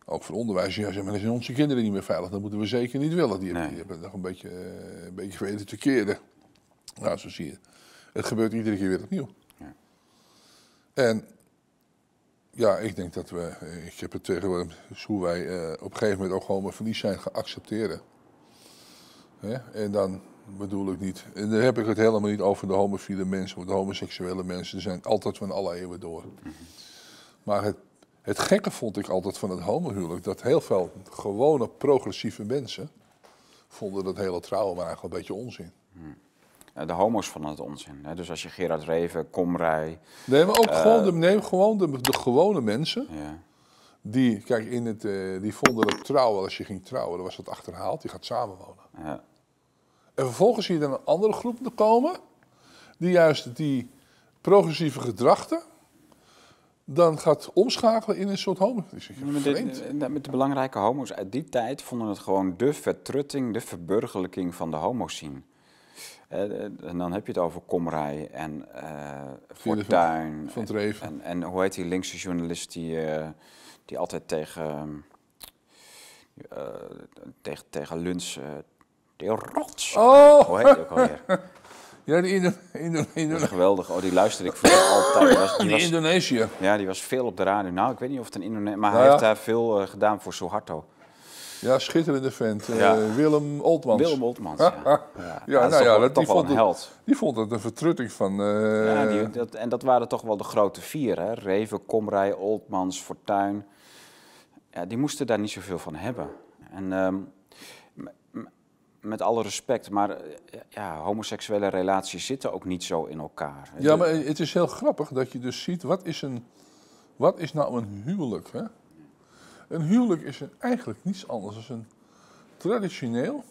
ook voor onderwijs, ja, zei, maar dan zijn onze kinderen niet meer veilig. Dat moeten we zeker niet willen. Die, nee. die hebben nog een beetje, uh, een beetje geweten te keren. Nou, zo zie je. Het gebeurt iedere keer weer opnieuw. Ja. En ja, ik denk dat we, ik heb het tegenwoordig, hoe wij op een gegeven moment ook gewoon met verlies zijn geaccepteren. En dan bedoel ik niet. En dan heb ik het helemaal niet over de homofiele mensen of de homoseksuele mensen. Zijn altijd van alle eeuwen door. Maar het, het gekke vond ik altijd van het homohuwelijk, dat heel veel gewone progressieve mensen vonden dat hele trouwen maar eigenlijk een beetje onzin.
De homo's vonden het onzin. Hè? Dus als je Gerard Reven, Komrij...
Nee, maar ook uh, gewoon, de, nee, gewoon de, de gewone mensen. Ja. Die, kijk, in het, uh, die vonden dat trouwen, als je ging trouwen, dan was dat achterhaald. Die gaat samenwonen. Ja. En vervolgens zie je dan een andere groep komen, die juist die progressieve gedrachten dan gaat omschakelen in een soort homo.
Met, de, met de belangrijke homo's uit die tijd vonden het gewoon de vertrutting, de verburgerlijking van de homoscene. Uh, en dan heb je het over Komrij en uh, Fortuyn.
Van, van en,
en, en, hoe heet die linkse journalist die, uh, die altijd tegen, tegen, tegen Luns de rots.
Oh!
Hoe heet die ook alweer?
Ja, die Indo Indo
Indo dat is geweldig. Oh, die luisterde ik vroeger altijd. Die, was,
die was, Indonesië.
Ja, die was veel op de radio. Nou, ik weet niet of het een Indonesië... Maar hij heeft daar veel uh, gedaan voor Suharto.
Ja, schitterende vent. Uh, ja. Willem Oltmans.
Willem Oltmans, ja.
ja. ja, nou ja, dat, die, vond een held. Het, die vond het een vertrutting van... Uh...
Ja, die, dat, en dat waren toch wel de grote vier, hè? Reven, Komrij, Oltmans, Fortuin. Ja, die moesten daar niet zoveel van hebben. En... Um, met alle respect, maar eh, ja, homoseksuele relaties zitten ook niet zo in elkaar.
Ja, maar het is heel grappig dat je dus ziet, wat is, een, wat is nou een huwelijk? Hè? Een huwelijk is een, eigenlijk niets anders dan een traditioneel,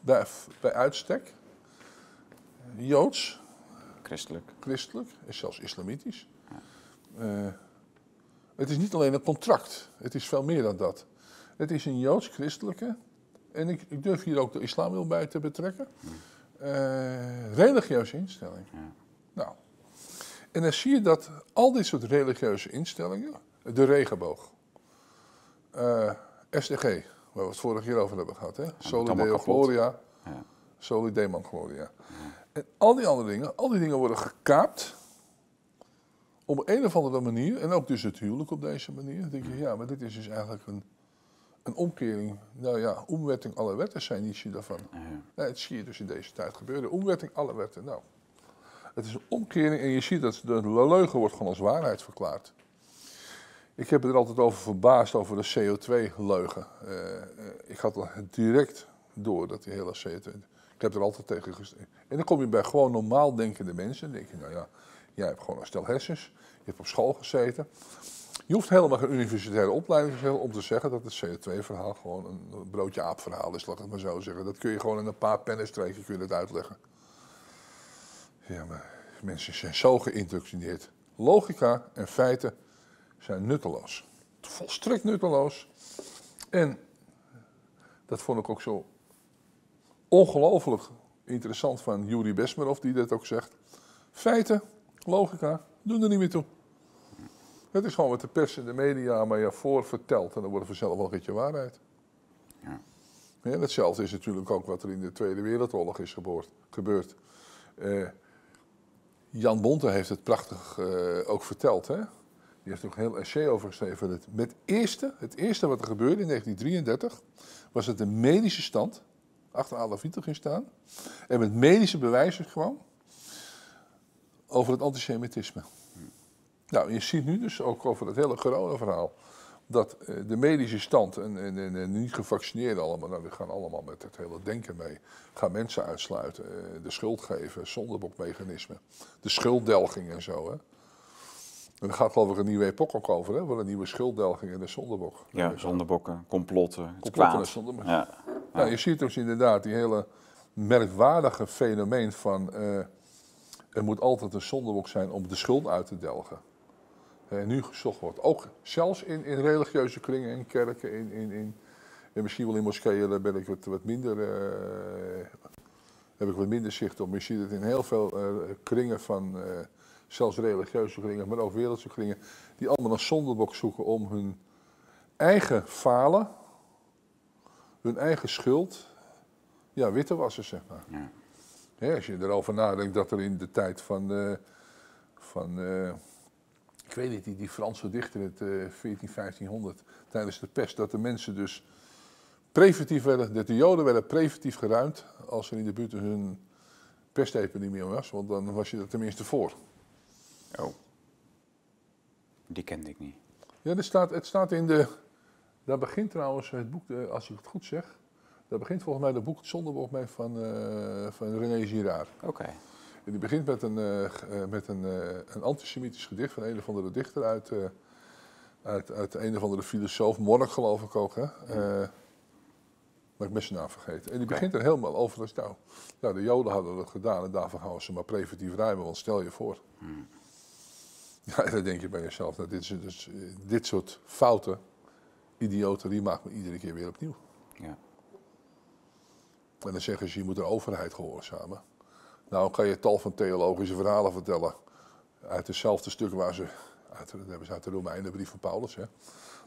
bij, bij uitstek, joods.
Christelijk.
Christelijk, is zelfs islamitisch. Ja. Uh, het is niet alleen een contract, het is veel meer dan dat. Het is een joods-christelijke en ik, ik, durf hier ook de islam wel bij te betrekken, uh, religieuze instelling. Ja. Nou, en dan zie je dat al dit soort religieuze instellingen, de regenboog, uh, eh, SDG, waar we het vorige keer over hebben gehad, hè? Solideo Gloria, ja. Solidemon Gloria. En al die andere dingen, al die dingen worden gekaapt op een of andere manier, en ook dus het huwelijk op deze manier. Dan denk je, ja, maar dit is dus eigenlijk een een omkering, nou ja, omwetting alle wetten zijn ietsje daarvan. Ja. het zie je dus in deze tijd gebeuren. Omwetting alle wetten. Nou, het is een omkering en je ziet dat de leugen wordt gewoon als waarheid verklaard. Ik heb er altijd over verbaasd over de CO2-leugen. Uh, eh, ik had direct door, dat die hele CO2. Ik heb er altijd tegen gestemd. En dan kom je bij gewoon normaal denkende mensen. Dan denk je, nou ja, jij hebt gewoon een stel hersens. Je hebt op school gezeten. Je hoeft helemaal geen universitaire opleiding te om te zeggen dat het CO2-verhaal gewoon een broodje aap-verhaal is, laat ik het maar zo zeggen. Dat kun je gewoon in een paar pennenstreken kun uitleggen. Ja, maar mensen zijn zo geïndoctrineerd. Logica en feiten zijn nutteloos. Volstrekt nutteloos. En dat vond ik ook zo ongelooflijk interessant van Yuri Besmerov, die dat ook zegt. Feiten, logica, doen er niet meer toe. Het is gewoon wat de pers en de media maar je voor vertelt. En dan wordt er vanzelf wel een beetje waarheid. Ja. Ja, hetzelfde is natuurlijk ook wat er in de Tweede Wereldoorlog is gebeurd. Uh, Jan Bonte heeft het prachtig uh, ook verteld. Hè? Die heeft ook een heel essay over geschreven. Het, met eerste, het eerste wat er gebeurde in 1933 was het de medische stand achter Adolf Hitler ging staan. En met medische bewijzen kwam over het antisemitisme. Nou, je ziet nu dus ook over het hele corona-verhaal dat eh, de medische stand en, en, en, niet gevaccineerden allemaal, nou, die gaan allemaal met het hele denken mee. Gaan mensen uitsluiten, eh, de schuld geven, zondebokmechanisme, de schulddelging en zo. Hè. En er gaat geloof ik een nieuwe epoch ook over, hè, voor een nieuwe schulddelging en de zondebok.
Ja, zondebokken, complotten, complotten en zondebokken.
Ja. Nou, je ziet dus inderdaad die hele merkwaardige fenomeen van... Uh, er moet altijd een zondebok zijn om de schuld uit te delgen nu gezocht wordt. Ook zelfs in, in religieuze kringen, in kerken, in, in, in, en misschien wel in moskeeën, daar ben ik wat, wat minder, uh, heb ik wat minder zicht op. Maar je ziet het in heel veel uh, kringen van, zelfs religieuze kringen, maar ook wereldse kringen, die allemaal een zondebok zoeken om hun eigen falen, hun eigen schuld, ja, wit te wassen, zeg maar. Ja. Ja, als je erover nadenkt dat er in de tijd van, van ik weet niet, die, die Franse dichter in het uh, 14, 1500 tijdens de pest, dat de mensen dus preventief werden, dat de Joden werden preventief geruimd als er in de buurt hun pestepidemie was, want dan was je er tenminste voor.
Oh, die kende ik niet.
Ja, staat, het staat in de, daar begint trouwens het boek, als ik het goed zeg, daar begint volgens mij het boek Het Zondeboek mee van, uh, van René Girard.
Oké.
Die begint met een, uh, met een, uh, een antisemitisch gedicht van een of andere dichter uit, uh, uit, uit een of andere filosoof, monnik geloof ik ook. Hè? maar ik ben zijn naam vergeten. En die begint er helemaal over. Dat, nou, nou, de Joden hadden dat gedaan en daarvoor gaan we ze maar preventief ruimen, want stel je voor. Hmm. Ja, dan denk je bij jezelf, nou, dit, is, dus, dit soort fouten, idioten, die maakt me iedere keer weer opnieuw. Ja. En dan zeggen ze, je moet de overheid gehoorzamen. Nou kan je tal van theologische verhalen vertellen. Uit hetzelfde stuk waar ze, uit, dat hebben ze uit de Romeinen brief van Paulus. Hè.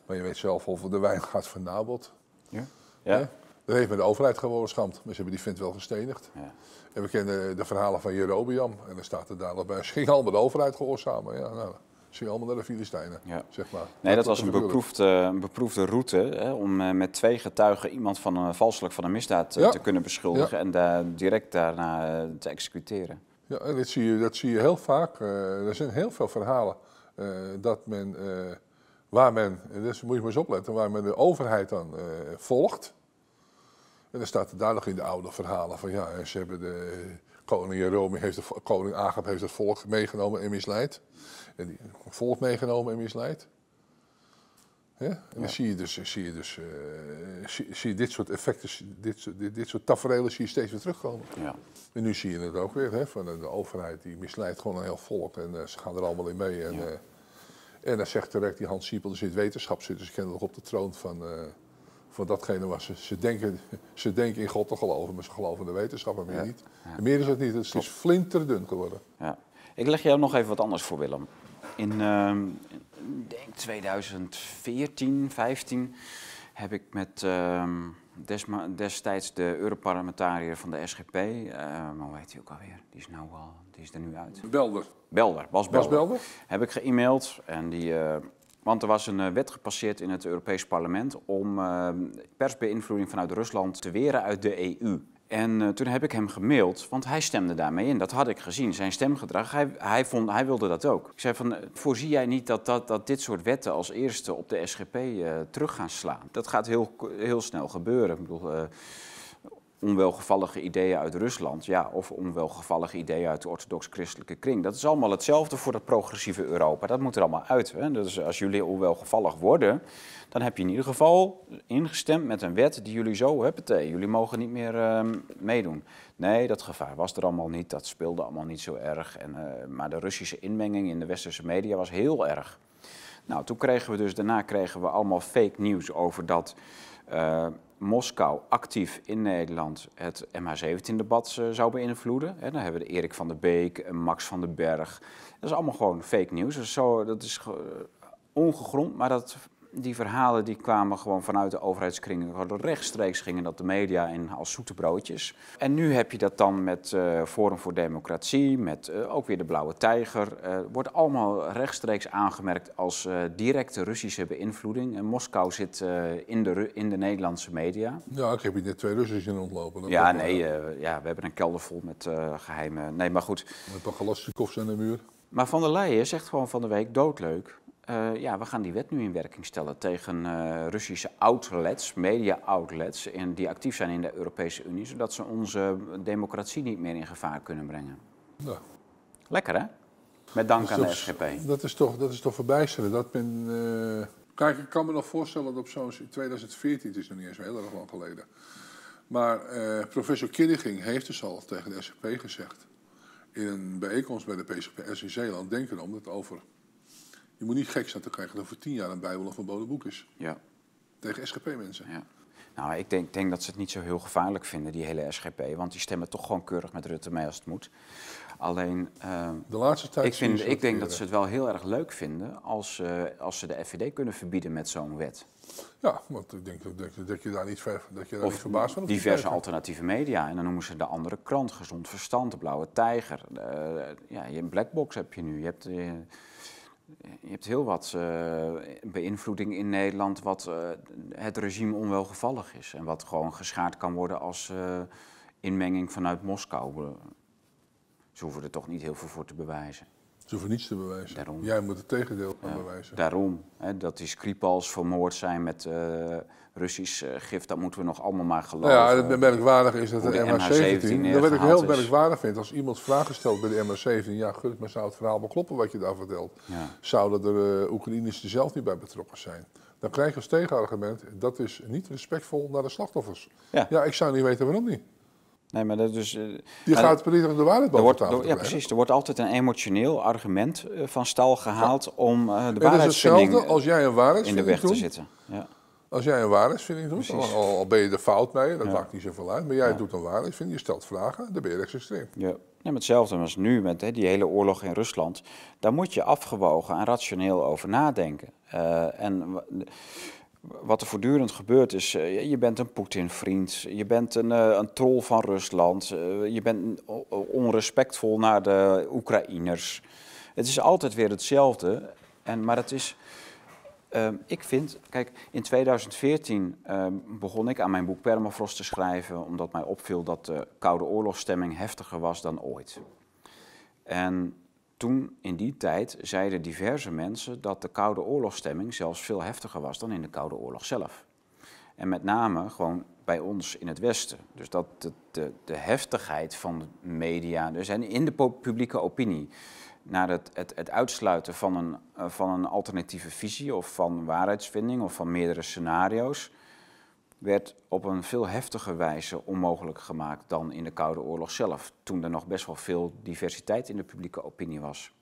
Maar je weet zelf of de wijn gaat vernabeld. Ja. ja. Dat heeft met de overheid gehoorzaamd. Maar ze hebben die vent wel gestenigd. Ja. En we kennen de verhalen van Jerobiam. En dan staat er daar nog bij. Ze gingen allemaal de overheid gehoorzamen. Ja, nou, ze allemaal naar de Filistijnen, ja. zeg maar.
Nee, dat, was een beproefde, een beproefde route hè, om uh, met twee getuigen iemand van een valselijk van een misdaad uh, te kunnen beschuldigen en daar direct daarna uh, te executeren.
Ja, en dat zie je, dat zie je heel vaak. er zijn heel veel verhalen dat men, waar men, dus moet je maar eens opletten, waar men de overheid dan volgt. En dan staat er nog in de oude verhalen van ja, ze hebben de koning Jerome heeft de, koning Agap heeft het volk meegenomen en misleid. En die volk meegenomen en misleid. En dan zie je dus, zie je dus uh, zie, zie, je dit soort effecten, dit, dit, dit soort tafereelen zie je steeds weer terugkomen. Ja. En nu zie je het ook weer, hè, van de, overheid die misleidt gewoon een heel volk en uh, ze gaan er allemaal in mee. En, uh, en dan zegt direct die Hans Siepel, er zit wetenschap, zitten ze kennelijk op de troon van, van datgene wat ze, ze, denken, ze denken in God te geloven, maar ze geloven in de wetenschap en meer niet. En meer is het niet, het is flinterdun geworden.
Ja. Ik leg jou nog even wat anders voor, Willem. In, uh, denk 2014, 15 heb ik met uh, destijds de Europarlementariër van de SGP, uh, ehm, hoe heet hij ook alweer? Die is, nou al, die is er nu uit.
Belder.
Belder, Bas Belder. Bas Belder? Heb ik ge-mailed en die eh, want er was een eh, wet gepasseerd in het Europees Parlement om uh, persbeïnvloeding vanuit Rusland te weren uit de EU. En uh, toen heb ik hem gemaild, want hij stemde daarmee in. Dat had ik gezien, zijn stemgedrag. Hij, hij, vond, hij wilde dat ook. Ik zei van, voorzie jij niet dat, dat, dat dit soort wetten als eerste op de SGP uh, terug gaan slaan? Dat gaat heel, heel snel gebeuren. Ik bedoel, onwelgevallige ideeën uit Rusland, ja, of onwelgevallige ideeën uit de orthodox-christelijke kring. Dat is allemaal hetzelfde voor dat progressieve Europa. Dat moet er allemaal uit. Hè? Dus als jullie onwelgevallig worden, dan heb je in ieder geval ingestemd met een wet die jullie zo, huppatee, jullie mogen niet meer uh, meedoen. Nee, dat gevaar was er allemaal niet, dat speelde allemaal niet zo erg. En, uh, maar de Russische inmenging in de westerse media was heel erg. Nou, toen kregen we dus, daarna kregen we allemaal fake nieuws over dat uh, Moskou actief in Nederland het MH17-debat uh, zou beïnvloeden. dan hebben we Erik van der Beek en Max van den Berg. Dat is allemaal gewoon fake nieuws. Zo, dat is ongegrond, maar dat die verhalen die kwamen gewoon vanuit de overheidskringen. Rechtstreeks gingen dat de media in als zoete broodjes. En nu heb je dat dan met uh, Forum voor Democratie, met uh, ook weer de Blauwe Tijger. Uh, wordt allemaal rechtstreeks aangemerkt als directe Russische beïnvloeding. En Moskou zit in, de, in de Nederlandse media.
Ja, ik heb hier net twee Russen in ontlopen.
ja, nee, ja, we hebben een kelder vol met geheime... Nee, maar goed.
Met Pagalastikoffs aan de muur.
Maar Van der Leyen zegt gewoon van de week doodleuk. Uh, ja, we gaan die wet nu in werking stellen tegen uh, Russische outlets, media-outlets, die actief zijn in de Europese Unie, zodat ze onze democratie niet meer in gevaar kunnen brengen. Ja. Lekker hè? Met dank aan de SGP.
Dat is toch, dat is toch verbijsterend. Dat men, uh... Kijk, ik kan me nog voorstellen dat op zo'n 2014, het is nog niet eens heel erg lang geleden, maar professor Kidding heeft dus al tegen de SGP gezegd, in een bijeenkomst bij de PCPS in Zeeland, denken om dat over je moet niet gek zijn te krijgen dat voor tien jaar een Bijbel een verboden boek is. Ja. Tegen SGP-mensen. Ja.
Nou, ik denk, denk, dat ze het niet zo heel gevaarlijk vinden, die hele SGP. Want die stemmen toch gewoon keurig met Rutte mee als het moet. Alleen, uh,
de laatste tijd
ik, vind, ik denk dat ze het wel heel erg leuk vinden als, uh, als ze de FVD kunnen verbieden met zo'n wet.
Ja, want ik denk, denk dat je daar niet, ver, dat je daar niet verbaasd van
diverse alternatieve media. En dan noemen ze de andere krant, Gezond Verstand, de Blauwe Tijger. Uh, ja, je een blackbox heb je nu. Je hebt je hebt heel wat uh, beïnvloeding in Nederland wat uh, het regime onwelgevallig is. En wat gewoon geschaard kan worden als uh, inmenging vanuit Moskou. Ze hoeven er toch niet heel veel voor te bewijzen.
Ze hoeven niets te bewijzen. Daarom. Jij moet het tegendeel gaan bewijzen.
Daarom. Hè, dat die Skripals vermoord zijn met Russisch uh, gif, dat moeten we nog allemaal maar geloven.
Nou ja, het merkwaardige is dat de, de MH17, dat wat ik heel merkwaardig vind, als iemand vragen stelt bij de MH17, ja gut, maar zou het verhaal wel kloppen wat je daar vertelt? Ja. Zouden er uh, Oekraïners er zelf niet bij betrokken zijn? Dan krijg je als tegenargument, dat is niet respectvol naar de slachtoffers. Ja, ja ik zou niet weten waarom niet.
Nee, maar dat dus, uh,
die gaat proberen de waarheid boven tafel
Ja, precies. Er wordt altijd een emotioneel argument van stal gehaald om uh, de waarheidsvinding
hetzelfde als jij een waarheidsvinding
in de weg te zitten. Ja.
Als jij een waarheidsvinding doet, al, al, ben je er fout mee, dat maakt niet zoveel uit, maar jij doet een waarheidsvinding, je stelt vragen, dan ben je extreem.
Ja. Ja, hetzelfde als nu met hè, die hele oorlog in Rusland. Daar moet je afgewogen en rationeel over nadenken. Uh, en wat er voortdurend gebeurt is, uh, je bent een Poetin-vriend, je bent een, uh, een troll van Rusland, je bent onrespectvol naar de Oekraïners. Het is altijd weer hetzelfde, en, maar het is Ehm, ik vind, kijk, in 2014 ehm, begon ik aan mijn boek Permafrost te schrijven, omdat mij opviel dat de Koude Oorlogsstemming heftiger was dan ooit. En toen, in die tijd, zeiden diverse mensen dat de Koude Oorlogsstemming zelfs veel heftiger was dan in de Koude Oorlog zelf. En met name gewoon bij ons in het Westen. Dus dat de, de, de heftigheid van de media, dus en in de publieke opinie, naar het, het, het uitsluiten van een, eh, van een alternatieve visie of van waarheidsvinding of van meerdere scenario's, werd op een veel heftiger wijze onmogelijk gemaakt dan in de Koude Oorlog zelf, toen er nog best wel veel diversiteit in de publieke opinie was.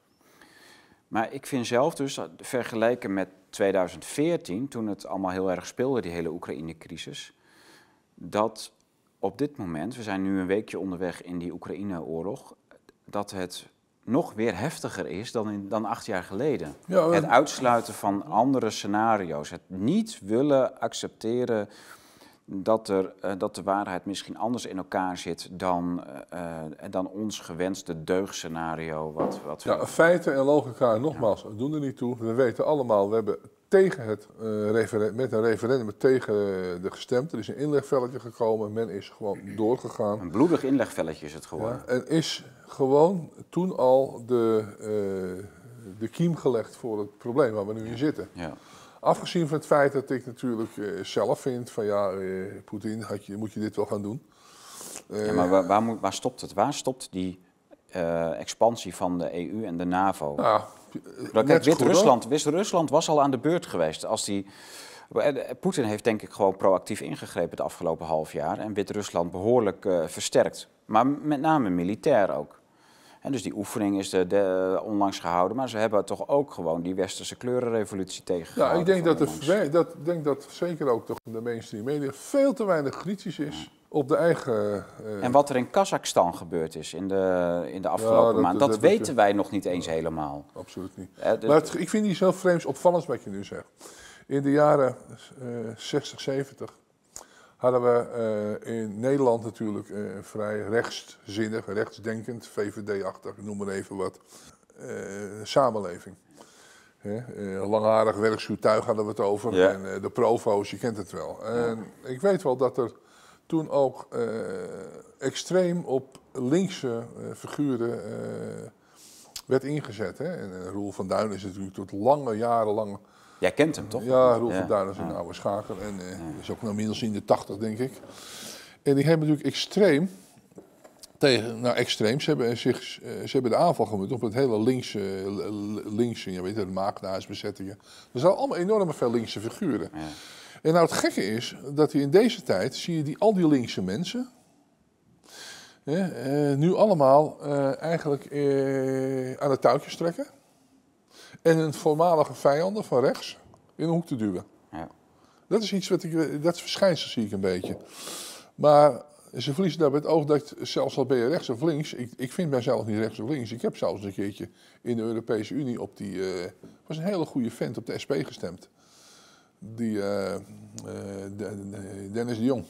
Maar ik vind zelf dus, vergeleken met 2014, toen het allemaal heel erg speelde, die hele Oekraïne-crisis, dat op dit moment, we zijn nu een weekje onderweg in die Oekraïne-oorlog, dat het nog weer heftiger is dan, in, dan acht jaar geleden. het uitsluiten van andere scenario's, het niet willen accepteren dat, er, uh, dat de waarheid misschien anders in elkaar zit dan, uh, dan ons gewenste deugscenario. Wat, wat
ja, feiten en logica, nogmaals, ja. doen er niet toe. We weten allemaal, we hebben tegen het, uh, met een referendum tegen de gestemd. Er is een inlegvelletje gekomen, men is gewoon doorgegaan.
Een bloedig inlegvelletje is het geworden.
Ja, en is gewoon toen al de, de kiem gelegd voor het probleem waar we nu in zitten. Ja. Afgezien van het feit dat ik natuurlijk uh, zelf vind van ja, Poetin, je, moet je dit wel gaan doen.
ja, maar waar, waar, moet, waar, stopt het? Waar stopt die expansie van de EU en de NAVO? Ja, Wit-Rusland Wit was al aan de beurt geweest als die Poetin heeft denk ik gewoon proactief ingegrepen het afgelopen half jaar en Wit-Rusland behoorlijk uh, versterkt. Maar met name militair ook. En dus die oefening is de, de, onlangs gehouden, maar ze hebben toch ook gewoon die westerse kleurenrevolutie tegengehouden.
Ja, ik denk dat, de, dat, denk dat zeker ook toch de mainstream media veel te weinig kritisch is op de eigen...
Uh... En wat er in Kazachstan gebeurd is in de, in de afgelopen ja, maand, dat, weten wij nog niet eens helemaal.
Absoluut niet. maar ik vind die zo vreemd opvallend wat je nu zegt. In de jaren uh, 60, 70 hadden we uh, in Nederland natuurlijk uh, vrij rechtszinnig, rechtsdenkend, VVD-achtig, noem maar even wat, uh, samenleving. langharig werkschuwtuig hadden we het over. Ja. En de provo's, je kent het wel. En ik weet wel dat er toen ook extreem op linkse figuren werd ingezet. Hè? En Roel van Duin is natuurlijk tot lange jaren lang
Jij kent hem toch?
Ja, Roel van Duin is een oude schaker. En uh, is ook nog inmiddels in de 80, denk ik. En die hebben natuurlijk extreem tegen, nou extreem, ze hebben, zich, eh, ze hebben de aanval gemunt op het hele linkse, linkse je weet het, maagdhuisbezettingen. Er zijn allemaal enorme veel linkse figuren. Ja. En nou het gekke is, dat je in deze tijd, zie je die, al die linkse mensen, eh, nu allemaal eh, eigenlijk eh, aan de touwtjes trekken en hun voormalige vijanden van rechts in een hoek te duwen. Ja. Dat is iets wat ik, dat verschijnsel zie ik een beetje. Maar ze verliezen daarbij het oog dat zelfs al ben je rechts of links, ik, ik vind mijzelf niet rechts of links. Ik heb zelfs een keertje in de Europese Unie op die, uh, was een hele goede vent op de SP gestemd. Die uh, uh, Dennis de Jong.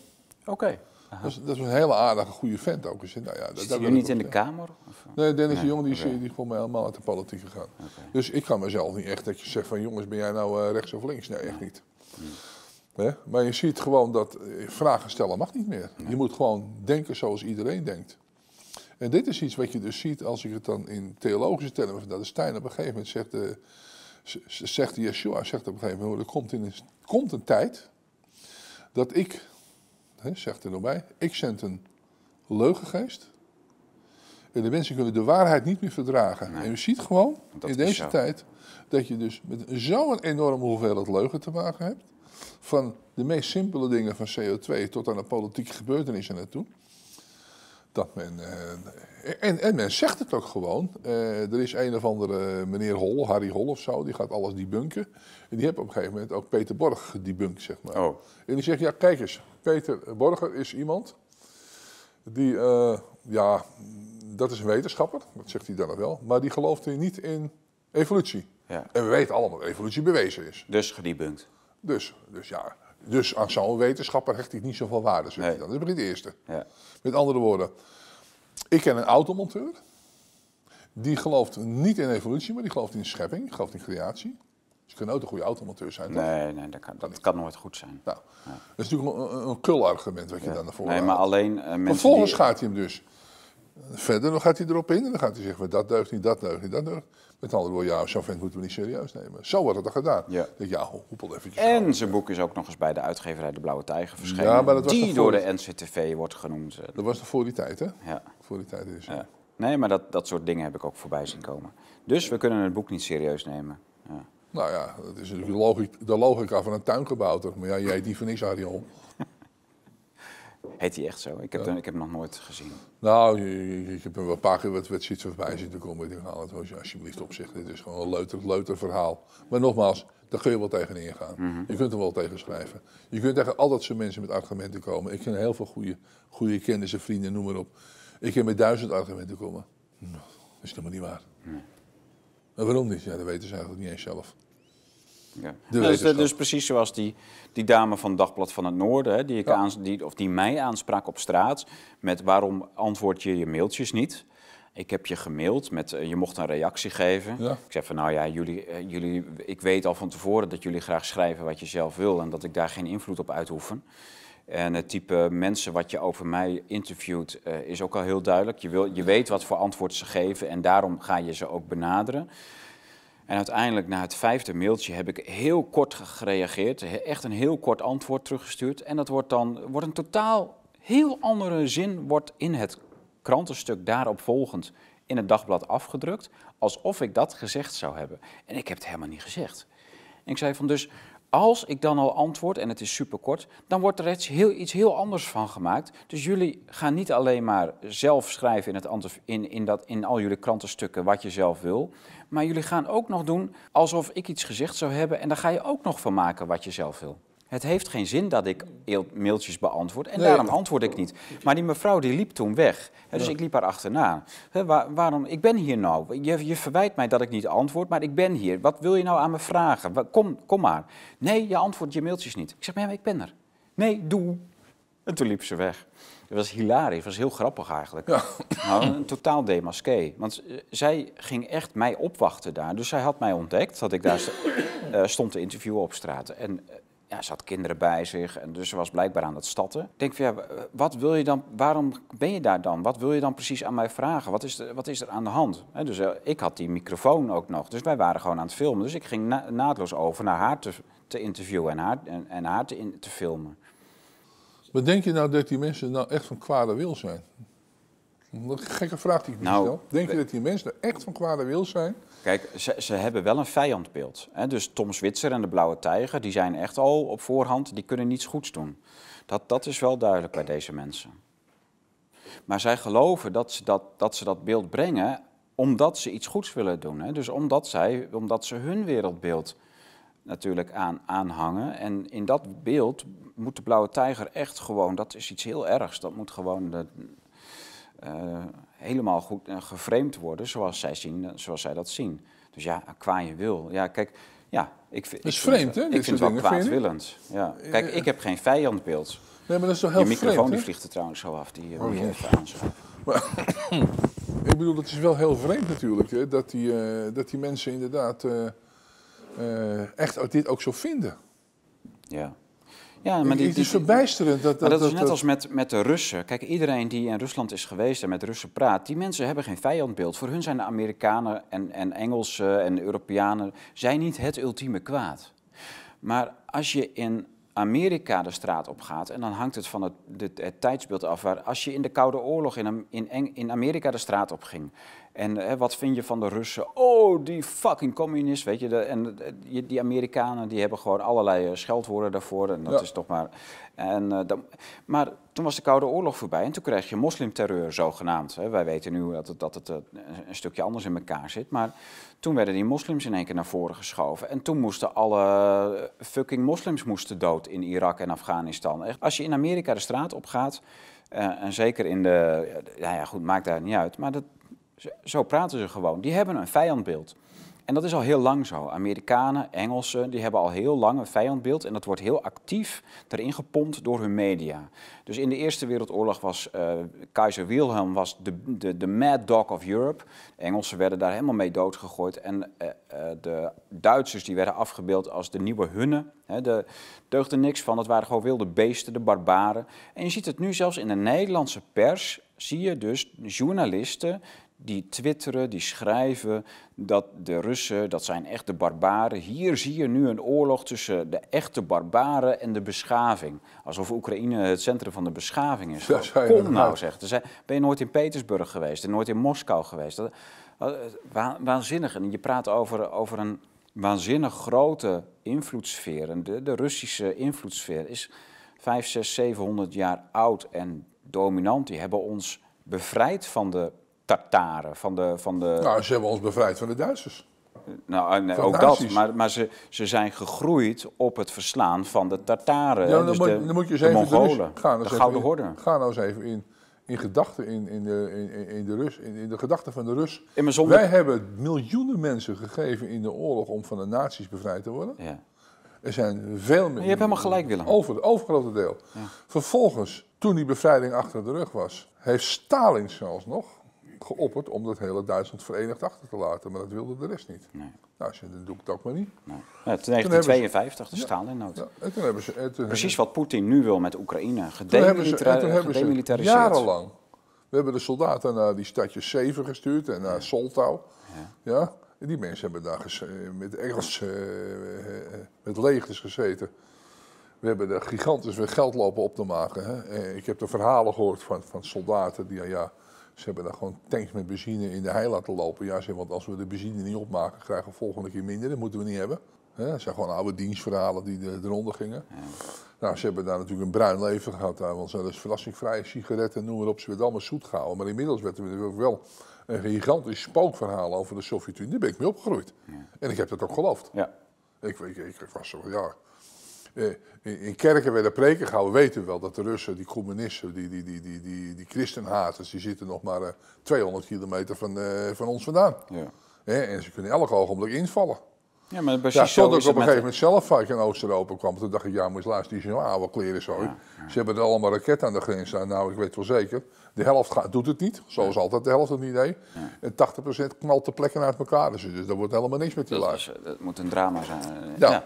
Oké.
Dat is, een hele aardige, goede vent ook. Dus, nou ja,
Zit hij niet in de Kamer? Of?
Nee, Dennis de Jong die, is, die mij helemaal uit de politiek gegaan. Dus ik kan mezelf niet echt dat je zegt van jongens, ben jij nou uh, rechts of links? Nee, echt niet. Hmm. Maar je ziet gewoon dat eh, vragen stellen mag niet meer. Je moet gewoon denken zoals iedereen denkt. En dit is iets wat je dus ziet als ik het dan in theologische termen... dat de Stijn op een gegeven moment zegt... Uh, zegt Yeshua zegt op een gegeven moment... er komt, in, er komt een tijd dat ik zegt er nog bij, ik zend een leugengeest. En de mensen kunnen de waarheid niet meer verdragen. En je ziet gewoon in deze tijd dat je dus met zo'n enorme hoeveelheid leugen te maken hebt. Van de meest simpele dingen van CO2 tot aan de politieke gebeurtenissen naartoe. Dat men, uh, en, en men zegt het ook gewoon. Uh, er is een of andere meneer Hol, Harry Hol of zo, die gaat alles debunken. En die heeft op een gegeven moment ook Peter Borg gedebunkt, zeg maar. Oh. En die zegt, ja kijk eens, Peter Borger is iemand die, uh, ja, dat is een wetenschapper, dat zegt hij dan nog wel, maar die gelooft niet in evolutie. Ja. En we weten allemaal dat evolutie bewezen is.
Dus gedebunkt.
Dus, dus ja, dus aan zo'n wetenschapper hecht ik niet zoveel waarde, zegt hij dan. Dat is het eerste. Ja. Met andere woorden, ik ken een automonteur, die gelooft niet in evolutie, maar die gelooft in schepping, die gelooft in creatie. Je kunt nooit een goede automonteur zijn,
toch? Nee, nee dat, kan, dat kan nooit goed zijn.
Nou, Dat is natuurlijk een, een kul argument wat je dan naar voren
Nee, maar alleen uh, mensen
Vervolgens die... gaat hij hem dus verder, dan gaat hij erop in en dan gaat hij zeggen, dat deugt niet, dat deugt niet, dat deugt. Met andere woorden, ja, zo'n vent moeten we niet serieus nemen. Zo wordt het dan gedaan. Ja. denk, ja, hoepel eventjes.
En zijn boek is ook nog eens bij de uitgeverij De Blauwe Tijger verschenen. Ja, maar dat was die door de NCTV wordt genoemd.
Dat was nog voor die tijd, hè? Ja. Voor die tijd is. Ja.
Nee, maar dat, dat soort dingen heb ik ook voorbij zien komen. Dus we kunnen het boek niet serieus nemen. Ja.
Nou ja, dat is natuurlijk de logica, van een tuingebouwder. Maar ja, jij die van is Ariel.
Heet hij echt zo? Ik heb, ik heb hem nog nooit gezien.
Nou, ik heb hem wel een paar keer wat, wat zoiets voorbij zien te komen. Ik nou, alsjeblieft op zich. Dit is gewoon een leuter, leuter verhaal. Maar nogmaals, daar kun je wel tegen ingaan. Mhm. Je kunt er wel tegen schrijven. Je kunt tegen al dat soort mensen met argumenten komen. Ik ken heel veel goede, goede kennissen, vrienden, noem maar op. Ik heb met duizend argumenten komen. Nou, dat is helemaal niet waar. En waarom niet? Ja, dat weten ze eigenlijk niet eens zelf.
Ja. Dus, dus, precies zoals die, die dame van Dagblad van het Noorden, hè, die, ik ja. die, of die mij aansprak op straat met waarom antwoord je je mailtjes niet. Ik heb je gemaild met uh, je mocht een reactie geven. Ik zeg van nou ja, jullie, uh, jullie, ik weet al van tevoren dat jullie graag schrijven wat je zelf wil en dat ik daar geen invloed op uitoefen. En het type mensen wat je over mij interviewt uh, is ook al heel duidelijk. Je, wil, je weet wat voor antwoord ze geven en daarom ga je ze ook benaderen. En uiteindelijk, na het vijfde mailtje, heb ik heel kort gereageerd. Echt een heel kort antwoord teruggestuurd. En dat wordt dan wordt een totaal heel andere zin wordt in het krantenstuk daarop volgend in het dagblad afgedrukt, alsof ik dat gezegd zou hebben. En ik heb het helemaal niet gezegd. En ik zei van dus, als ik dan al antwoord, en het is superkort, dan wordt er iets heel, iets heel anders van gemaakt. Dus jullie gaan niet alleen maar zelf schrijven in, het, in, in, dat, in al jullie krantenstukken wat je zelf wil. Maar jullie gaan ook nog doen alsof ik iets gezegd zou hebben. En daar ga je ook nog van maken wat je zelf wil. Het heeft geen zin dat ik mailtjes beantwoord en daarom antwoord ik niet. Maar die mevrouw die liep toen weg. dus ik liep haar achterna. waarom? Ik ben hier nou. Je, je verwijt mij dat ik niet antwoord, maar ik ben hier. Wat wil je nou aan me vragen? Kom, kom maar. Nee, je antwoordt je mailtjes niet. Ik zeg, maar ja, ik ben er. Nee, doe. En toen liep ze weg. Het was hilarisch, het was heel grappig eigenlijk. Ja. Nou, een totaal demasqué. Want eh, zij ging echt mij opwachten daar. Dus zij had mij ontdekt dat ik daar uh, stond te interviewen op straat. En eh, ja, ze had kinderen bij zich en dus ze was blijkbaar aan het statten. Ik denk van ja, wat wil je dan, waarom ben je daar dan? Wat wil je dan precies aan mij vragen? Wat is, er, wat is er aan de hand? dus uh, ik had die microfoon ook nog, dus wij waren gewoon aan het filmen. Dus ik ging naadloos over naar haar te, te interviewen en haar, en, en haar te, in, te filmen.
Wat denk je nou dat die mensen nou echt van kwade wil zijn? Een gekke vraag die ik nou, stel. Denk je dat die mensen echt van kwade wil zijn?
Kijk, ze, ze hebben wel een vijandbeeld. Hè? Dus Tom Zwitser en de Blauwe Tijger, die zijn echt al op voorhand, die kunnen niets goeds doen. Dat, dat is wel duidelijk bij deze mensen. Maar zij geloven dat ze dat, dat, ze dat beeld brengen omdat ze iets goeds willen doen. Hè? Dus omdat, zij, omdat ze hun wereldbeeld natuurlijk aan, aanhangen. En in dat beeld moet de blauwe tijger echt gewoon, dat is iets heel ergs. Dat moet gewoon de, uh, helemaal goed uh, geframed worden zoals zij, zien, zoals zij dat zien. Dus ja, qua je wil. Ja, kijk, ja, ik,
is vreemd, hè?
Ik vind het wel kwaadwillend. Ja. Kijk, ik heb geen vijandbeeld.
Nee, maar dat is toch heel Je
microfoon
die
vliegt er trouwens zo af, die oh, moet je even
ik bedoel, het is wel heel vreemd natuurlijk, hè, dat, die, uh, dat die mensen inderdaad uh, echt dit ook zo vinden.
Ja.
Ja, maar die, het is verbijsterend. Dat,
dat, dat, is net als met, met de Russen. Kijk, iedereen die in Rusland is geweest en met Russen praat, die mensen hebben geen vijandbeeld. Voor hun zijn de Amerikanen en, en Engelsen en Europeanen zijn niet het ultieme kwaad. Maar als je in Amerika de straat op gaat, en dan hangt het van het, het, het tijdsbeeld af, waar als je in de Koude Oorlog in, in, in Amerika de straat op ging, en hè, wat vind je van de Russen? Oh, die fucking communist, weet je. De, en die Amerikanen die hebben gewoon allerlei eh, scheldwoorden daarvoor. En dat is toch maar... En, uh, maar toen was de Koude Oorlog voorbij en toen kreeg je moslimterreur zogenaamd. Hè. Wij weten nu dat het, dat het uh, een stukje anders in elkaar zit. Maar toen werden die moslims in één keer naar voren geschoven. En toen moesten alle fucking moslims moesten dood in Irak en Afghanistan. Echt, als je in Amerika de straat op gaat... en zeker in de, ja, ja, goed, maakt daar niet uit. Maar dat, zo praten ze gewoon. Die hebben een vijandbeeld. En dat is al heel lang zo. Amerikanen, Engelsen, die hebben al heel lang een vijandbeeld. En dat wordt heel actief erin gepompt door hun media. Dus in de Eerste Wereldoorlog was uh, keizer Wilhelm was de, de, de mad dog of Europe. De Engelsen werden daar helemaal mee doodgegooid. En uh, uh, de Duitsers die werden afgebeeld als de nieuwe hunnen. He, de deugde niks van, het waren gewoon wilde beesten, de barbaren. En je ziet het nu zelfs in de Nederlandse pers, zie je dus journalisten die twitteren, die schrijven dat de Russen, dat zijn echte barbaren. Hier zie je nu een oorlog tussen de echte barbaren en de beschaving. Alsof Oekraïne het centrum van de beschaving is. Kom nou, zegt Ben je nooit in Petersburg geweest en nooit in Moskou geweest? Dat, waanzinnig. En je praat over, over een waanzinnig grote invloedssfeer. de, de Russische invloedssfeer is 5, 6, 700 jaar oud en dominant. Die hebben ons bevrijd van de Tartaren. Van de, van de...
Nou, ze hebben ons bevrijd van de Duitsers.
Nou, nee, ook dat, maar, maar ze, ze zijn gegroeid op het verslaan van de Tartaren. Ja, dan, dus moet, de, dan moet je eens even Mongolen, de, gaan de Gouden Horde.
Ga nou eens even in, in gedachten in, in, de, in, in, de Rus, in, in de gedachten van de Rus.
Zonder...
Wij hebben miljoenen mensen gegeven in de oorlog om van de nazi's bevrijd te worden. Ja. Er zijn veel meer.
Je hebt helemaal gelijk, Willem.
Over het overgrote deel. Ja. Vervolgens, toen die bevrijding achter de rug was, heeft Stalin zelfs nog geopperd om dat hele Duitsland verenigd achter te laten. Maar dat wilde de rest niet. Nee. Nou, als je, dan doe ik het ook maar niet. Nee.
Ja, 1952, de Stalin-nood. Ja, toen hebben ze, toen Precies wat Poetin nu wil met Oekraïne. Gedemilitariseerd.
Jarenlang. We hebben de soldaten naar die stadjes Zeven gestuurd en naar Soltau. Ja. ja. En die mensen hebben daar met Engels, uh, met leegtes gezeten. We hebben er gigantisch veel geld lopen op te maken. Hè. Ik heb de verhalen gehoord van, van soldaten die, ja, ze hebben daar gewoon tanks met benzine in de hei laten lopen. Ja, want als we de benzine niet opmaken, krijgen we volgende keer minder. Dat moeten we niet hebben. Hè. Dat zijn gewoon oude dienstverhalen die eronder gingen. Ja. Nou, ze hebben daar natuurlijk een bruin leven gehad, want ze hadden verrassingvrije sigaretten, noem maar op. Ze werden allemaal zoet gehouden. Maar inmiddels werd er wel een gigantisch spookverhaal over de Sovjet-Unie. Daar ben ik mee opgegroeid. Ja. En ik heb dat ook geloofd. Ja. Ik, ik, ik, was zo, ja. Eh, in kerken werden preken gehouden. Weten we wel dat de Russen, die communisten, die, die, die, die, die, die christenhaters, die zitten nog maar uh, eh, 200 kilometer van, van ons vandaan. Ja. en ze kunnen elk ogenblik invallen. Ja, maar precies ja, zo ik op een gegeven moment zelf vaak in Oost-Europa kwam. Toen dacht ik, ja, moet luisteren, die zijn oude kleren zo. Ze hebben er allemaal raketten aan de grens staan. Nou, ik weet wel zeker. De helft gaat, doet het niet, zoals altijd de helft het niet deed. En 80% knalt de plekken uit elkaar. Dus, dus er wordt helemaal niks met die
dat, dat moet een drama zijn. ja.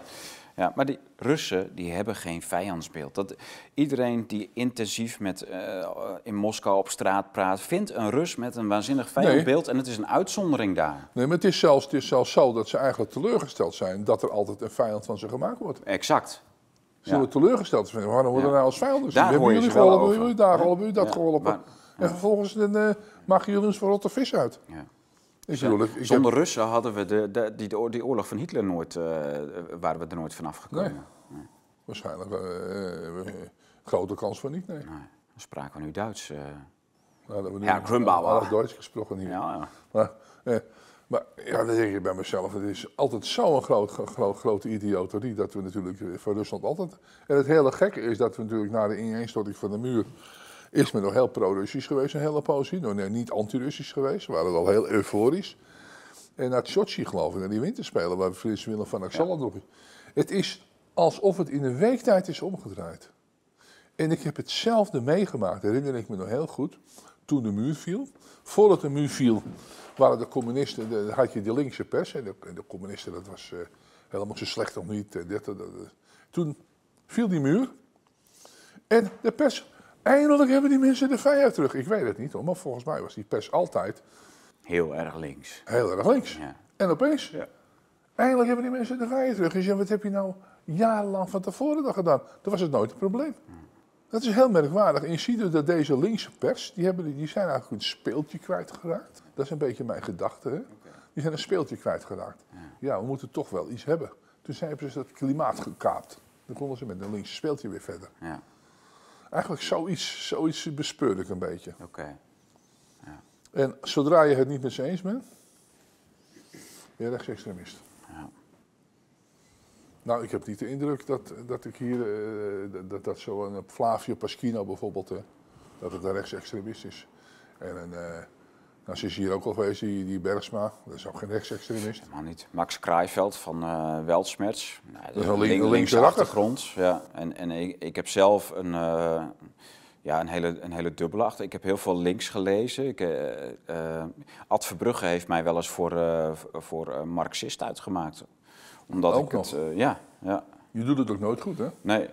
Ja, maar die Russen die hebben geen vijandsbeeld. Dat, iedereen die intensief met, uh, in Moskou op straat praat, vindt een Rus met een waanzinnig vijandbeeld. En het is een uitzondering daar.
Nee, maar het is, zelfs, het is zelfs zo dat ze eigenlijk teleurgesteld zijn dat er altijd een vijand van ze gemaakt wordt.
Exact.
Ze worden teleurgesteld. Waarom worden ja. nou als vijanden? Daar hebben jullie geholpen, jullie daar geholpen, jullie dat geholpen. En vervolgens dan, uh, maken jullie ons voor rotte vis uit. Ja.
Zonder Russen hadden we de, de, die, die oorlog van Hitler nooit, uh, waren we er nooit vanaf gekomen.
Nee. Waarschijnlijk uh, grote kans van niet, nee. nee. Dan
spraken we nu Duits.
Nou, we ja, Grumbauer. Duits gesproken hier. Ja, ja. Maar, maar ja, dan denk je bij mezelf, het is altijd zo'n groot, groot, grote idioterie dat we natuurlijk voor Rusland altijd... En het hele gekke is dat we natuurlijk na de ineenstorting van de muur is men nog heel pro-Russisch geweest een hele poosje. Nog niet anti-Russisch geweest. We waren wel heel euforisch. En naar Sochi geloof ik, naar die winterspelen waar Frits Willem van Axel nog Het is alsof het in een week tijd is omgedraaid. En ik heb hetzelfde meegemaakt, herinner ik me nog heel goed, toen de muur viel. Voordat de muur viel, waren de communisten, de, had je de linkse pers. En de, communisten, dat was uh, helemaal zo slecht nog niet. Uh, dit, Toen viel die muur. En de pers Eindelijk hebben die mensen de vrijheid terug. Ik weet het niet hoor, maar volgens mij was die pers altijd...
Heel erg links.
Heel erg links. Ja. En opeens, ja. eindelijk hebben die mensen de vrijheid terug. En je wat heb je nou jarenlang van tevoren dan gedaan? Dan was het nooit een probleem. Dat is heel merkwaardig. En je ziet dus dat deze linkse pers, die, hebben, die zijn eigenlijk een speeltje kwijtgeraakt. Dat is een beetje mijn gedachte. Hè? Die zijn een speeltje kwijtgeraakt. Ja. ja, we moeten toch wel iets hebben. Toen hebben ze dat klimaat gekaapt. Dan konden ze met een linkse speeltje weer verder. Ja. Eigenlijk zoiets, zoiets bespeurde ik een beetje. Oké. Ja. En zodra je het niet met ze eens bent, ben je rechtsextremist. Ja. Nou, ik heb niet de indruk dat, dat ik hier, uh, dat, dat zo'n Flavio Paschino bijvoorbeeld, dat het een rechtsextremist is. En een, uh, nou, ze is hier ook al geweest, die, die Bergsma. Dat is ook geen rechtsextremist.
Helemaal niet. Max Kraaiveld van uh, Weltsmerts. Nou, dat is een link, linkse achtergrond. Ja. En, en ik, ik heb zelf een, uh, ja, een, hele, een hele dubbele achter. Ik heb heel veel links gelezen. Ik, uh, Ad Verbrugge heeft mij wel eens voor, voor Marxist uitgemaakt. Omdat ook ik nog. het... ja, ja.
Je doet het ook nooit goed, hè?
Nee.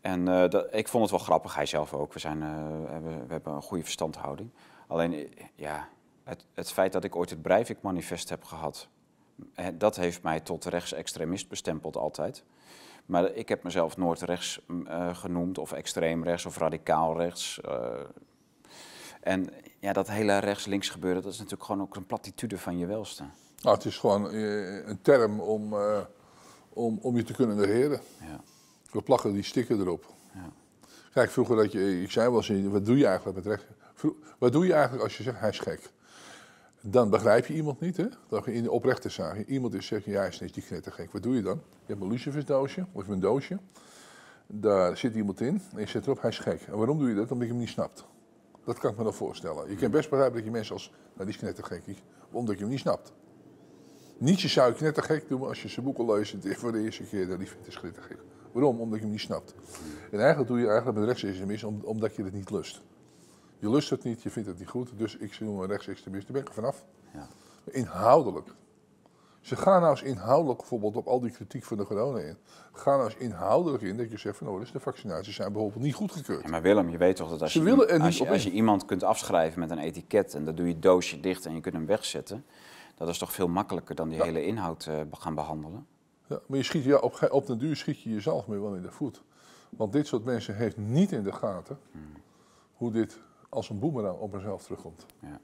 En dat, ik vond het wel grappig, hij zelf ook. We, zijn, hebben, we hebben een goede verstandhouding. Alleen, ja, het, het feit dat ik ooit het Breivik-manifest heb gehad, dat heeft mij tot rechtsextremist bestempeld altijd. Maar ik heb mezelf nooit rechts uh, genoemd, of extreem rechts of radicaal rechts. Uh, en ja, dat hele rechts-links gebeuren, dat is natuurlijk gewoon ook een platitude van je welste.
Nou, het is gewoon uh, een term om, om, om je te kunnen negeren. Ja. We plakken die sticker erop. Ja. Kijk, vroeger dat je, ik zei wel eens, wat doe je eigenlijk met rechts? Wat doe je eigenlijk als je zegt hij is gek? Dan begrijp je iemand niet, hè? Je in de oprechte zaak iemand is zegt, ja, hij is niet gek. Wat doe je dan? Je hebt een lucifersdoosje of een doosje. Daar zit iemand in en je zet erop, hij is gek. En waarom doe je dat? Omdat je hem niet snapt. Dat kan ik me nog voorstellen. Je kan best begrijpen dat je mensen als, nou die is knettergek, omdat je hem niet snapt. Zou je knettergek doen als je zijn boeken leest voor de eerste keer dat die vindt is knettergek. Waarom? Omdat je hem niet snapt. En eigenlijk doe je eigenlijk met rechtsextremisme omdat je het niet lust. Je lust het niet, je vindt het niet goed, dus ik noem een rechtsextremist. Daar ben ik er vanaf. Ja. Inhoudelijk. Ze gaan nou eens inhoudelijk bijvoorbeeld op al die kritiek van de corona in. Ga nou eens inhoudelijk in dat je zegt van oh, dus de vaccinaties zijn bijvoorbeeld niet goedgekeurd.
Ja, maar Willem, je weet toch dat als, je, als, je, als je iemand kunt afschrijven met een etiket en dan doe je doosje dicht en je kunt hem wegzetten. Dat is toch veel makkelijker dan die hele inhoud uh, gaan behandelen?
Ja, maar je schiet, ja, op, op den duur schiet je jezelf mee wel in de voet. Want dit soort mensen heeft niet in de gaten hmm. hoe dit als een boemerang op zichzelf terugkomt. Ja.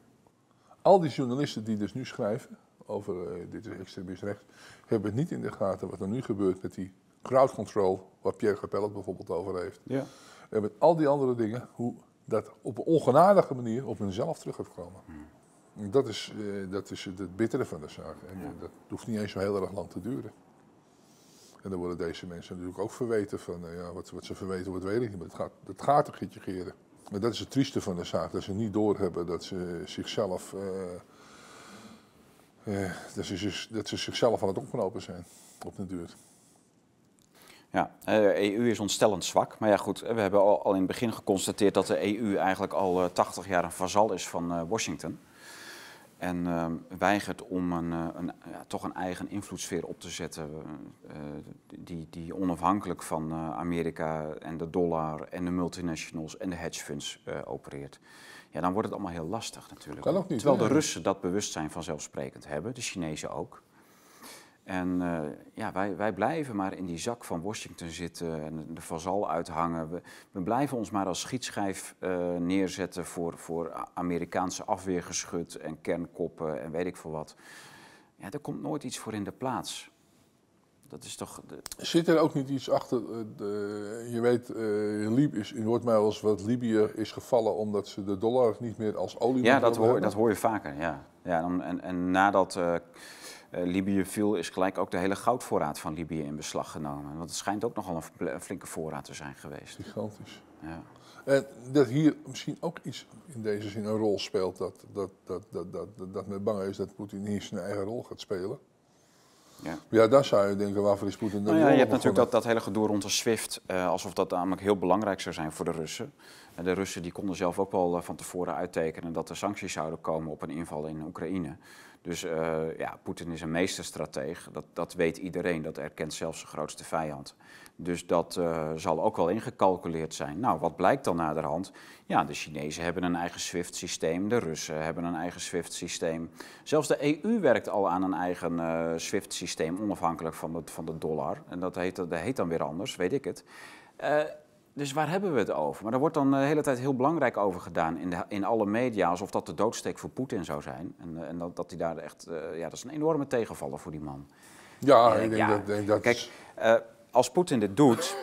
Al die journalisten die dus nu schrijven over uh, dit is extremisme rechts, hebben het niet in de gaten wat er nu gebeurt met die crowd control, waar Pierre Capelle het bijvoorbeeld over heeft. Ja. En met al die andere dingen, hoe dat op een ongenadige manier op hunzelf terug gaat komen. Hmm. Dat is, uh, dat is het bittere van de zaak. En ja. dat hoeft niet eens zo heel erg lang te duren. En dan worden deze mensen natuurlijk ook verweten van, uh, ja, wat, wat, ze verweten wordt, weet ik niet. Maar het gaat, het gaat er geren. Maar dat is het trieste van de zaak, dat ze niet doorhebben dat ze zichzelf, dat, ze, dat ze zichzelf aan het opknopen zijn op de duur.
Ja, de EU is ontstellend zwak. Maar ja, goed, we hebben al in het begin geconstateerd dat de EU eigenlijk al 80 jaar een vazal is van Washington. En uh, weigert om een, eh, een ja, toch een eigen invloedssfeer op te zetten. Uh, die, die onafhankelijk van Amerika en de dollar en de multinationals en de hedge funds opereert. Ja, dan wordt het allemaal heel lastig natuurlijk. Niet, Terwijl de Russen dat bewustzijn vanzelfsprekend hebben, de Chinezen ook. En uh, ja, wij, wij blijven maar in die zak van Washington zitten en de vazal uithangen. We, we blijven ons maar als schietschijf uh, neerzetten voor, voor Amerikaanse afweergeschut en kernkoppen en weet ik veel wat. Ja, er komt nooit iets voor in de plaats. Dat is toch... De...
Zit er ook niet iets achter? Uh, de, je weet, Libië is, in hoort mij als wat Libië is gevallen omdat ze de dollar niet meer als olie
Ja, dat hoor, dat hoor je vaker, ja. ja en, en nadat uh, Libië viel, is gelijk ook de hele goudvoorraad van Libië in beslag genomen. Want het schijnt ook nogal een, flinke voorraad te zijn geweest.
Gigantisch. Ja. En dat hier misschien ook iets in deze zin een rol speelt, dat, dat, dat, dat, dat, dat men bang is dat Poetin hier zijn eigen rol gaat spelen. Ja. ja, daar zou je denken, waarvoor is Poetin
nou ja, Je hebt natuurlijk dat, dat hele gedoe rond de SWIFT, uh, alsof dat namelijk heel belangrijk zou zijn voor de Russen. En de Russen die konden zelf ook wel uh, van tevoren uittekenen dat er sancties zouden komen op een inval in Oekraïne. Dus uh, ja, Poetin is een meesterstrateeg, dat, dat weet iedereen, dat erkent zelfs zijn grootste vijand. Dus dat uh, zal ook wel ingecalculeerd zijn. Nou, wat blijkt dan naderhand? Ja, de Chinezen hebben een eigen SWIFT-systeem, de Russen hebben een eigen SWIFT-systeem. Zelfs de EU werkt al aan een eigen uh, SWIFT-systeem, onafhankelijk van de, van de dollar. En dat heet, dat heet dan weer anders, weet ik het. Dus waar hebben we het over? Maar daar wordt dan de hele tijd heel belangrijk over gedaan in, de, in alle media, alsof dat de doodsteek voor Poetin zou zijn. En, eh, en dat, dat hij daar echt, uh, ja, dat is een enorme tegenvaller voor die man.
Ja, ik denk, ja, dat, denk dat.
Kijk, uh, als Poetin dit doet,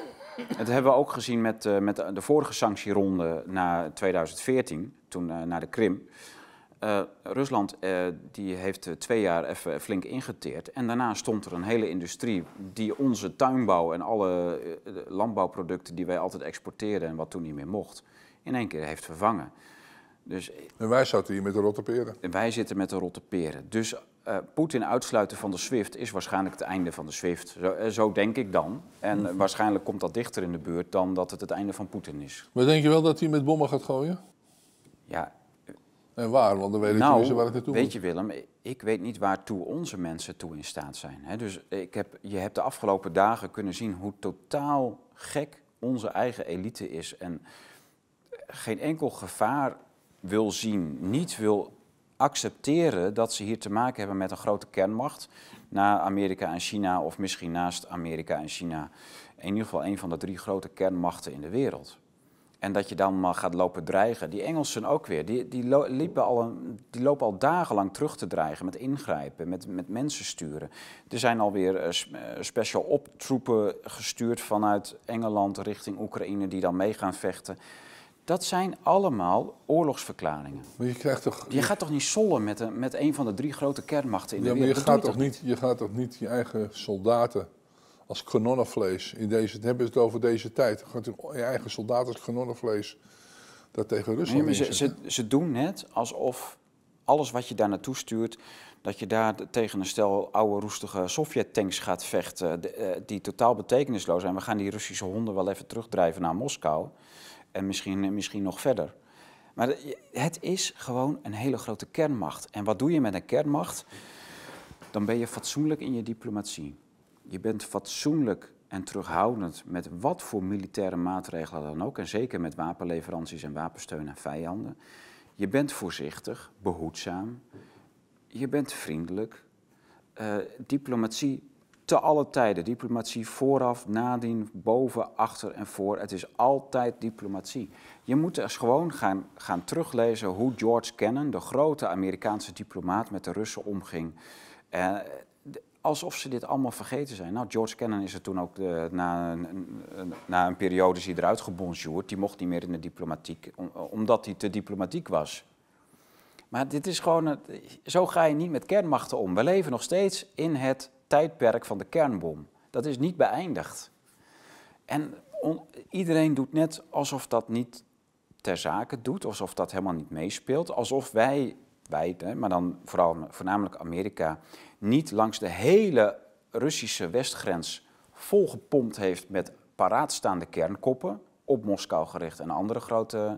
dat hebben we ook gezien met, met de vorige sanctieronde na 2014, toen naar de Krim. Uh, Rusland uh, die heeft uh, twee jaar even flink ingeteerd. En daarna stond er een hele industrie die onze tuinbouw en alle landbouwproducten die wij altijd exporteerden en wat toen niet meer mocht, in één keer heeft vervangen.
Dus, en wij zitten hier met de rotte peren.
En wij zitten met de rotte peren. Dus Poetin uitsluiten van de SWIFT is waarschijnlijk het einde van de SWIFT. Zo, zo denk ik dan. En mhm. waarschijnlijk komt dat dichter in de buurt dan dat het het einde van Poetin is.
Maar denk je wel dat hij met bommen gaat gooien?
Ja,
en waar? Want dan weet ik
nou,
niet waar het naartoe
weet je Willem, ik weet niet waartoe onze mensen toe in staat zijn. Dus ik heb, je hebt de afgelopen dagen kunnen zien hoe totaal gek onze eigen elite is. En geen enkel gevaar wil zien, niet wil accepteren dat ze hier te maken hebben met een grote kernmacht. Na Amerika en China, of misschien naast Amerika en China. In ieder geval een van de drie grote kernmachten in de wereld. En dat je dan maar gaat lopen dreigen. Die Engelsen ook weer. Die, die, liepen al een, die lopen al dagenlang terug te dreigen met ingrijpen, met, met mensen sturen. Er zijn alweer uh, special op troepen gestuurd vanuit Engeland richting Oekraïne die dan mee gaan vechten. Dat zijn allemaal oorlogsverklaringen.
Maar je, krijgt toch,
je gaat toch niet sollen met een, met een van de drie grote kernmachten in de wereld?
Maar je gaat, toch niet, je gaat toch niet je eigen soldaten als kanonnenvlees. In deze, hebben ze het over deze tijd. Je eigen soldaten als kanonnenvlees dat tegen Rusland
nee, ze, ze, ze, doen net alsof alles wat je daar naartoe stuurt... dat je daar tegen een stel oude roestige Sovjet-tanks gaat vechten... Eh, die totaal betekenisloos zijn. We gaan die Russische honden wel even terugdrijven naar Moskou. En misschien, misschien nog verder. Maar het is gewoon een hele grote kernmacht. En wat doe je met een kernmacht? Dan ben je fatsoenlijk in je diplomatie. Je bent fatsoenlijk en terughoudend met wat voor militaire maatregelen dan ook. En zeker met wapenleveranties en wapensteun aan vijanden. Je bent voorzichtig, behoedzaam. Je bent vriendelijk. Uh, diplomatie te alle tijden. Diplomatie vooraf, nadien, boven, achter en voor. Het is altijd diplomatie. Je moet eens gewoon gaan, gaan teruglezen hoe George Kennan, de grote Amerikaanse diplomaat, met de Russen omging. Uh, alsof ze dit allemaal vergeten zijn. Nou, George Kennan is er toen ook de, na, een, na een periode die eruit gebonjourd. Die mocht niet meer in de diplomatiek, omdat hij te diplomatiek was. Maar dit is gewoon, zo ga je niet met kernmachten om. We leven nog steeds in het tijdperk van de kernbom. Dat is niet beëindigd. En iedereen doet net alsof dat niet ter zake doet, alsof dat helemaal niet meespeelt. Alsof wij, wij maar dan vooral, voornamelijk Amerika, niet langs de hele Russische westgrens volgepompt heeft met paraatstaande kernkoppen op Moskou gericht en andere grote...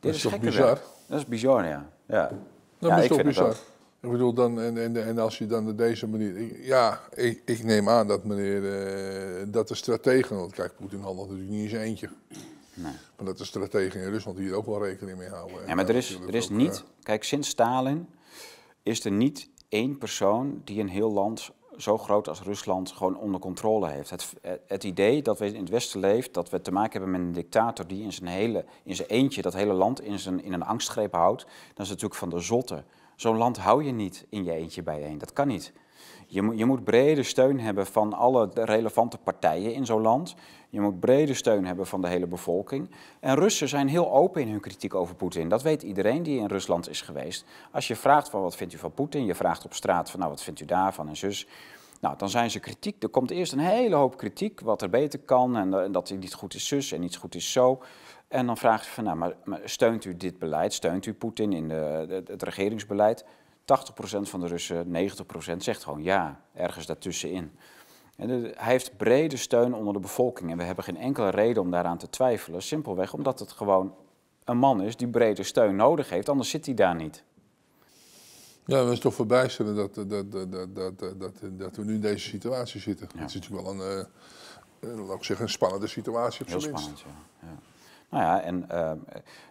Dit is, toch bizar?
Dat is bizar, ja. ja.
Dat ja, is toch bizar? Ik bedoel, dan, en, en, en als je dan op deze manier... ja, ik, ik neem aan dat meneer... Uh, dat de strategen... Want kijk, Poetin handelt natuurlijk niet eens eentje. Nee. Maar dat de strategen in Rusland hier ook wel rekening mee houden.
Ja, maar er is, er is niet... Eh, kijk, sinds Stalin is er niet één persoon die een heel land zo groot als Rusland gewoon onder controle heeft. Het, het, idee dat we in het Westen leven, dat we te maken hebben met een dictator die in zijn, hele, in zijn eentje dat hele land in, zijn, in een angstgreep houdt, dat is natuurlijk van de zotte. Zo'n land hou je niet in je eentje bijeen. Dat kan niet. Je moet, je moet brede steun hebben van alle relevante partijen in zo'n land. Je moet brede steun hebben van de hele bevolking. En Russen zijn heel open in hun kritiek over Poetin. Dat weet iedereen die in Rusland is geweest. Als je vraagt van wat vindt u van Poetin, je vraagt op straat van nou wat vindt u daarvan en zus. Nou, dan zijn ze kritiek. Er komt eerst een hele hoop kritiek wat er beter kan en, en dat hij niet goed is zus en niet goed is zo. En dan vraagt je van, nou, maar, steunt u dit beleid? Steunt u Poetin in de, het regeringsbeleid? 80% van de Russen, 90% zegt gewoon ja, ergens daartussenin. Hij heeft brede steun onder de bevolking en we hebben geen enkele reden om daaraan te twijfelen. Simpelweg omdat het gewoon een man is die brede steun nodig heeft, anders zit hij daar niet.
Ja, dat is toch verbijsterend dat, dat, dat, dat, dat, dat, we nu in deze situatie zitten. Het is natuurlijk wel een, uh, laat ik zeggen, een spannende situatie op
zijn minst. Spannend, ja. ja. Nou ja, en uh,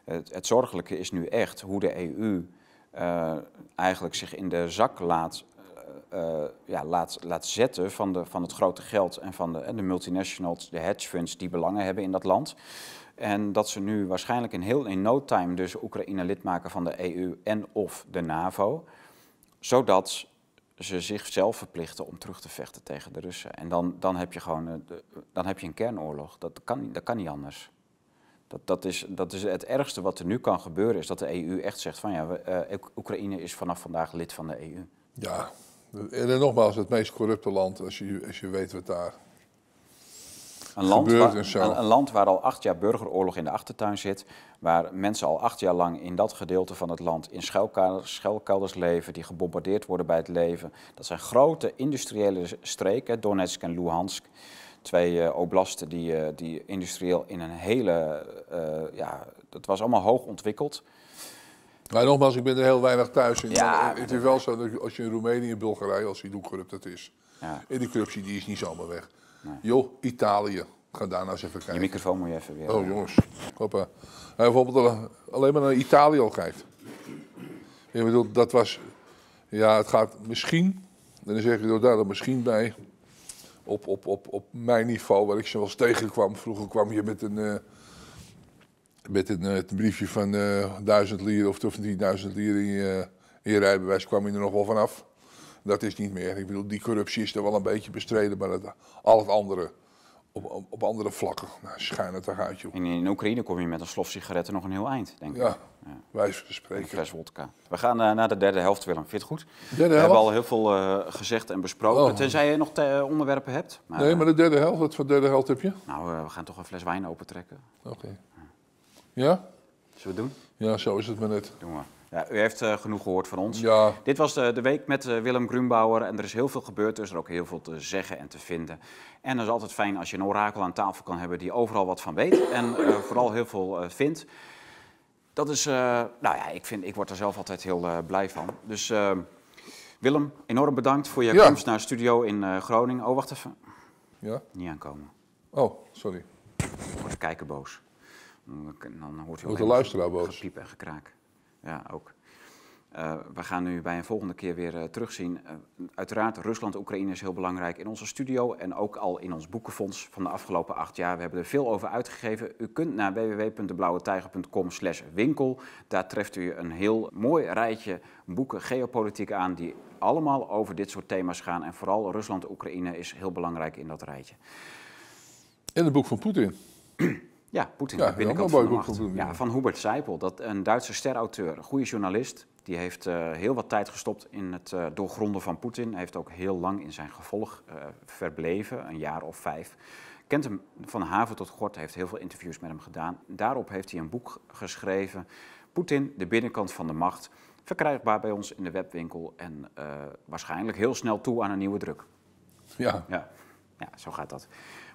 het, het, zorgelijke is nu echt hoe de EU uh, eigenlijk zich in de zak laat, uh, ja, laat, laat zetten van, de, van het grote geld en van de, de multinationals, de hedge funds die belangen hebben in dat land. En dat ze nu waarschijnlijk in heel in no time dus Oekraïne lid maken van de EU en of de NAVO. Zodat ze zichzelf verplichten om terug te vechten tegen de Russen. En dan, dan heb je gewoon dan heb je een kernoorlog. Dat kan, dat kan niet anders. Dat, dat, is, dat is het ergste wat er nu kan gebeuren, is dat de EU echt zegt van ja, uh, Oekraïne is vanaf vandaag lid van de EU.
Ja, en nogmaals, het meest corrupte land, als je, als je weet wat daar
een land, waar, een, een, land waar al acht jaar burgeroorlog in de achtertuin zit, waar mensen al acht jaar lang in dat gedeelte van het land in schuilkelders, schuilkelders leven, die gebombardeerd worden bij het leven. Dat zijn grote industriële streken, Donetsk en Luhansk twee uh, oblasten die, uh, die industrieel in een hele, uh, ja, dat was allemaal hoog ontwikkeld.
Maar nogmaals, ik ben er heel weinig thuis in. Ja, het is wel zo dat als je in Roemenië en Bulgarije, als je hoe corrupt dat is. Ja. En die corruptie die is niet zomaar weg. Nee. Joh, Italië. Ga daar nou eens even kijken.
Je microfoon moet je even weer.
Oh jongens. Hoppa. bijvoorbeeld alleen maar naar Italië al kijkt. Ik bedoel, dat was... Ja, het gaat misschien... En dan zeg ik er daar misschien bij op, op, op, op mijn niveau, waar ik ze wel eens tegenkwam. Vroeger kwam je met een, uh, met een, uh, briefje van uh, 1000 lira of, of 10.000 lira in je, in je rijbewijs, kwam je er nog wel vanaf. Dat is niet meer. Ik bedoel, die corruptie is er wel een beetje bestreden, maar het, al het andere op, op, andere vlakken. Nou, schijn het uit, joh.
In, in Oekraïne kom je met een slof sigaretten nog een heel eind, denk ik.
Ja, ja. Een
fles wodka. We gaan uh, naar de derde helft, Willem. Vind het goed? Derde we hebben al heel veel uh, gezegd en besproken. Oh. Tenzij je nog onderwerpen hebt.
Maar, nee, maar de derde helft, wat voor derde helft heb je?
Nou, we gaan toch een fles wijn opentrekken.
Oké. Ja?
Zullen we het doen?
Ja, zo is het maar net.
Doen we. Ja, u heeft uh, genoeg gehoord van ons. Ja. Dit was de, de week met uh, Willem Grunbauer en er is heel veel gebeurd, er is er ook heel veel te zeggen en te vinden. En het is altijd fijn als je een orakel aan tafel kan hebben die overal wat van weet en uh, vooral heel veel vindt. Dat is, nou ja, ik, vind, ik word er zelf altijd heel blij van. Dus Willem, enorm bedankt voor je komst naar de studio in Groningen. Oh, wacht even.
Ja?
Niet aankomen.
Oh, sorry.
Wordt de kijker boos. Dan, hoort hij
ook de luisteraar boos.
Gepiep en gekraak ja, ook. Uh, we gaan nu bij een volgende keer weer uh, terugzien. Uh, uiteraard, Rusland-Oekraïne is heel belangrijk in onze studio en ook al in ons boekenfonds van de afgelopen acht jaar. We hebben er veel over uitgegeven. U kunt naar www.deblauwetijger.com winkel. Daar treft u een heel mooi rijtje boeken geopolitiek aan die allemaal over dit soort thema's gaan. En vooral Rusland-Oekraïne is heel belangrijk in dat rijtje.
En het boek van Poetin.
Ja, Poetin, ja, binnenkant van de macht. Van, ja, van Hubert Seipel, dat een Duitse sterauteur, een goede journalist. Die heeft uh, heel wat tijd gestopt in het uh, doorgronden van Poetin. Hij heeft ook heel lang in zijn gevolg uh, verbleven, een jaar of vijf. Kent hem van haven tot gort, heeft heel veel interviews met hem gedaan. Daarop heeft hij een boek geschreven, Poetin, de binnenkant van de macht. Verkrijgbaar bij ons in de webwinkel en waarschijnlijk heel snel toe aan een nieuwe druk.
Ja.
ja. Ja, zo gaat dat.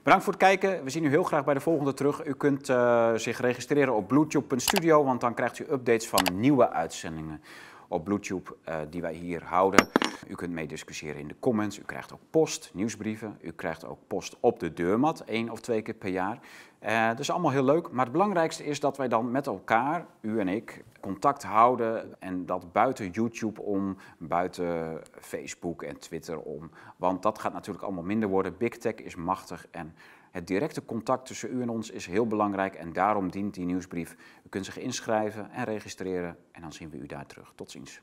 Bedankt voor het kijken. We zien u heel graag bij de volgende terug. U kunt uh, zich registreren op bluetooth.studio, want dan krijgt u updates van nieuwe uitzendingen op Bluetooth uh, die wij hier houden. U kunt meediscussiëren in de comments. U krijgt ook post, nieuwsbrieven. U krijgt ook post op de deurmat, één of twee keer per jaar. Uh, is allemaal heel leuk, maar het belangrijkste is dat wij dan met elkaar, u en ik, contact houden. En dat buiten YouTube om, buiten Facebook en Twitter om. Want dat gaat natuurlijk allemaal minder worden. Big Tech is machtig en het directe contact tussen u en ons is heel belangrijk. En daarom dient die nieuwsbrief. U kunt zich inschrijven en registreren en dan zien we u daar terug. Tot ziens.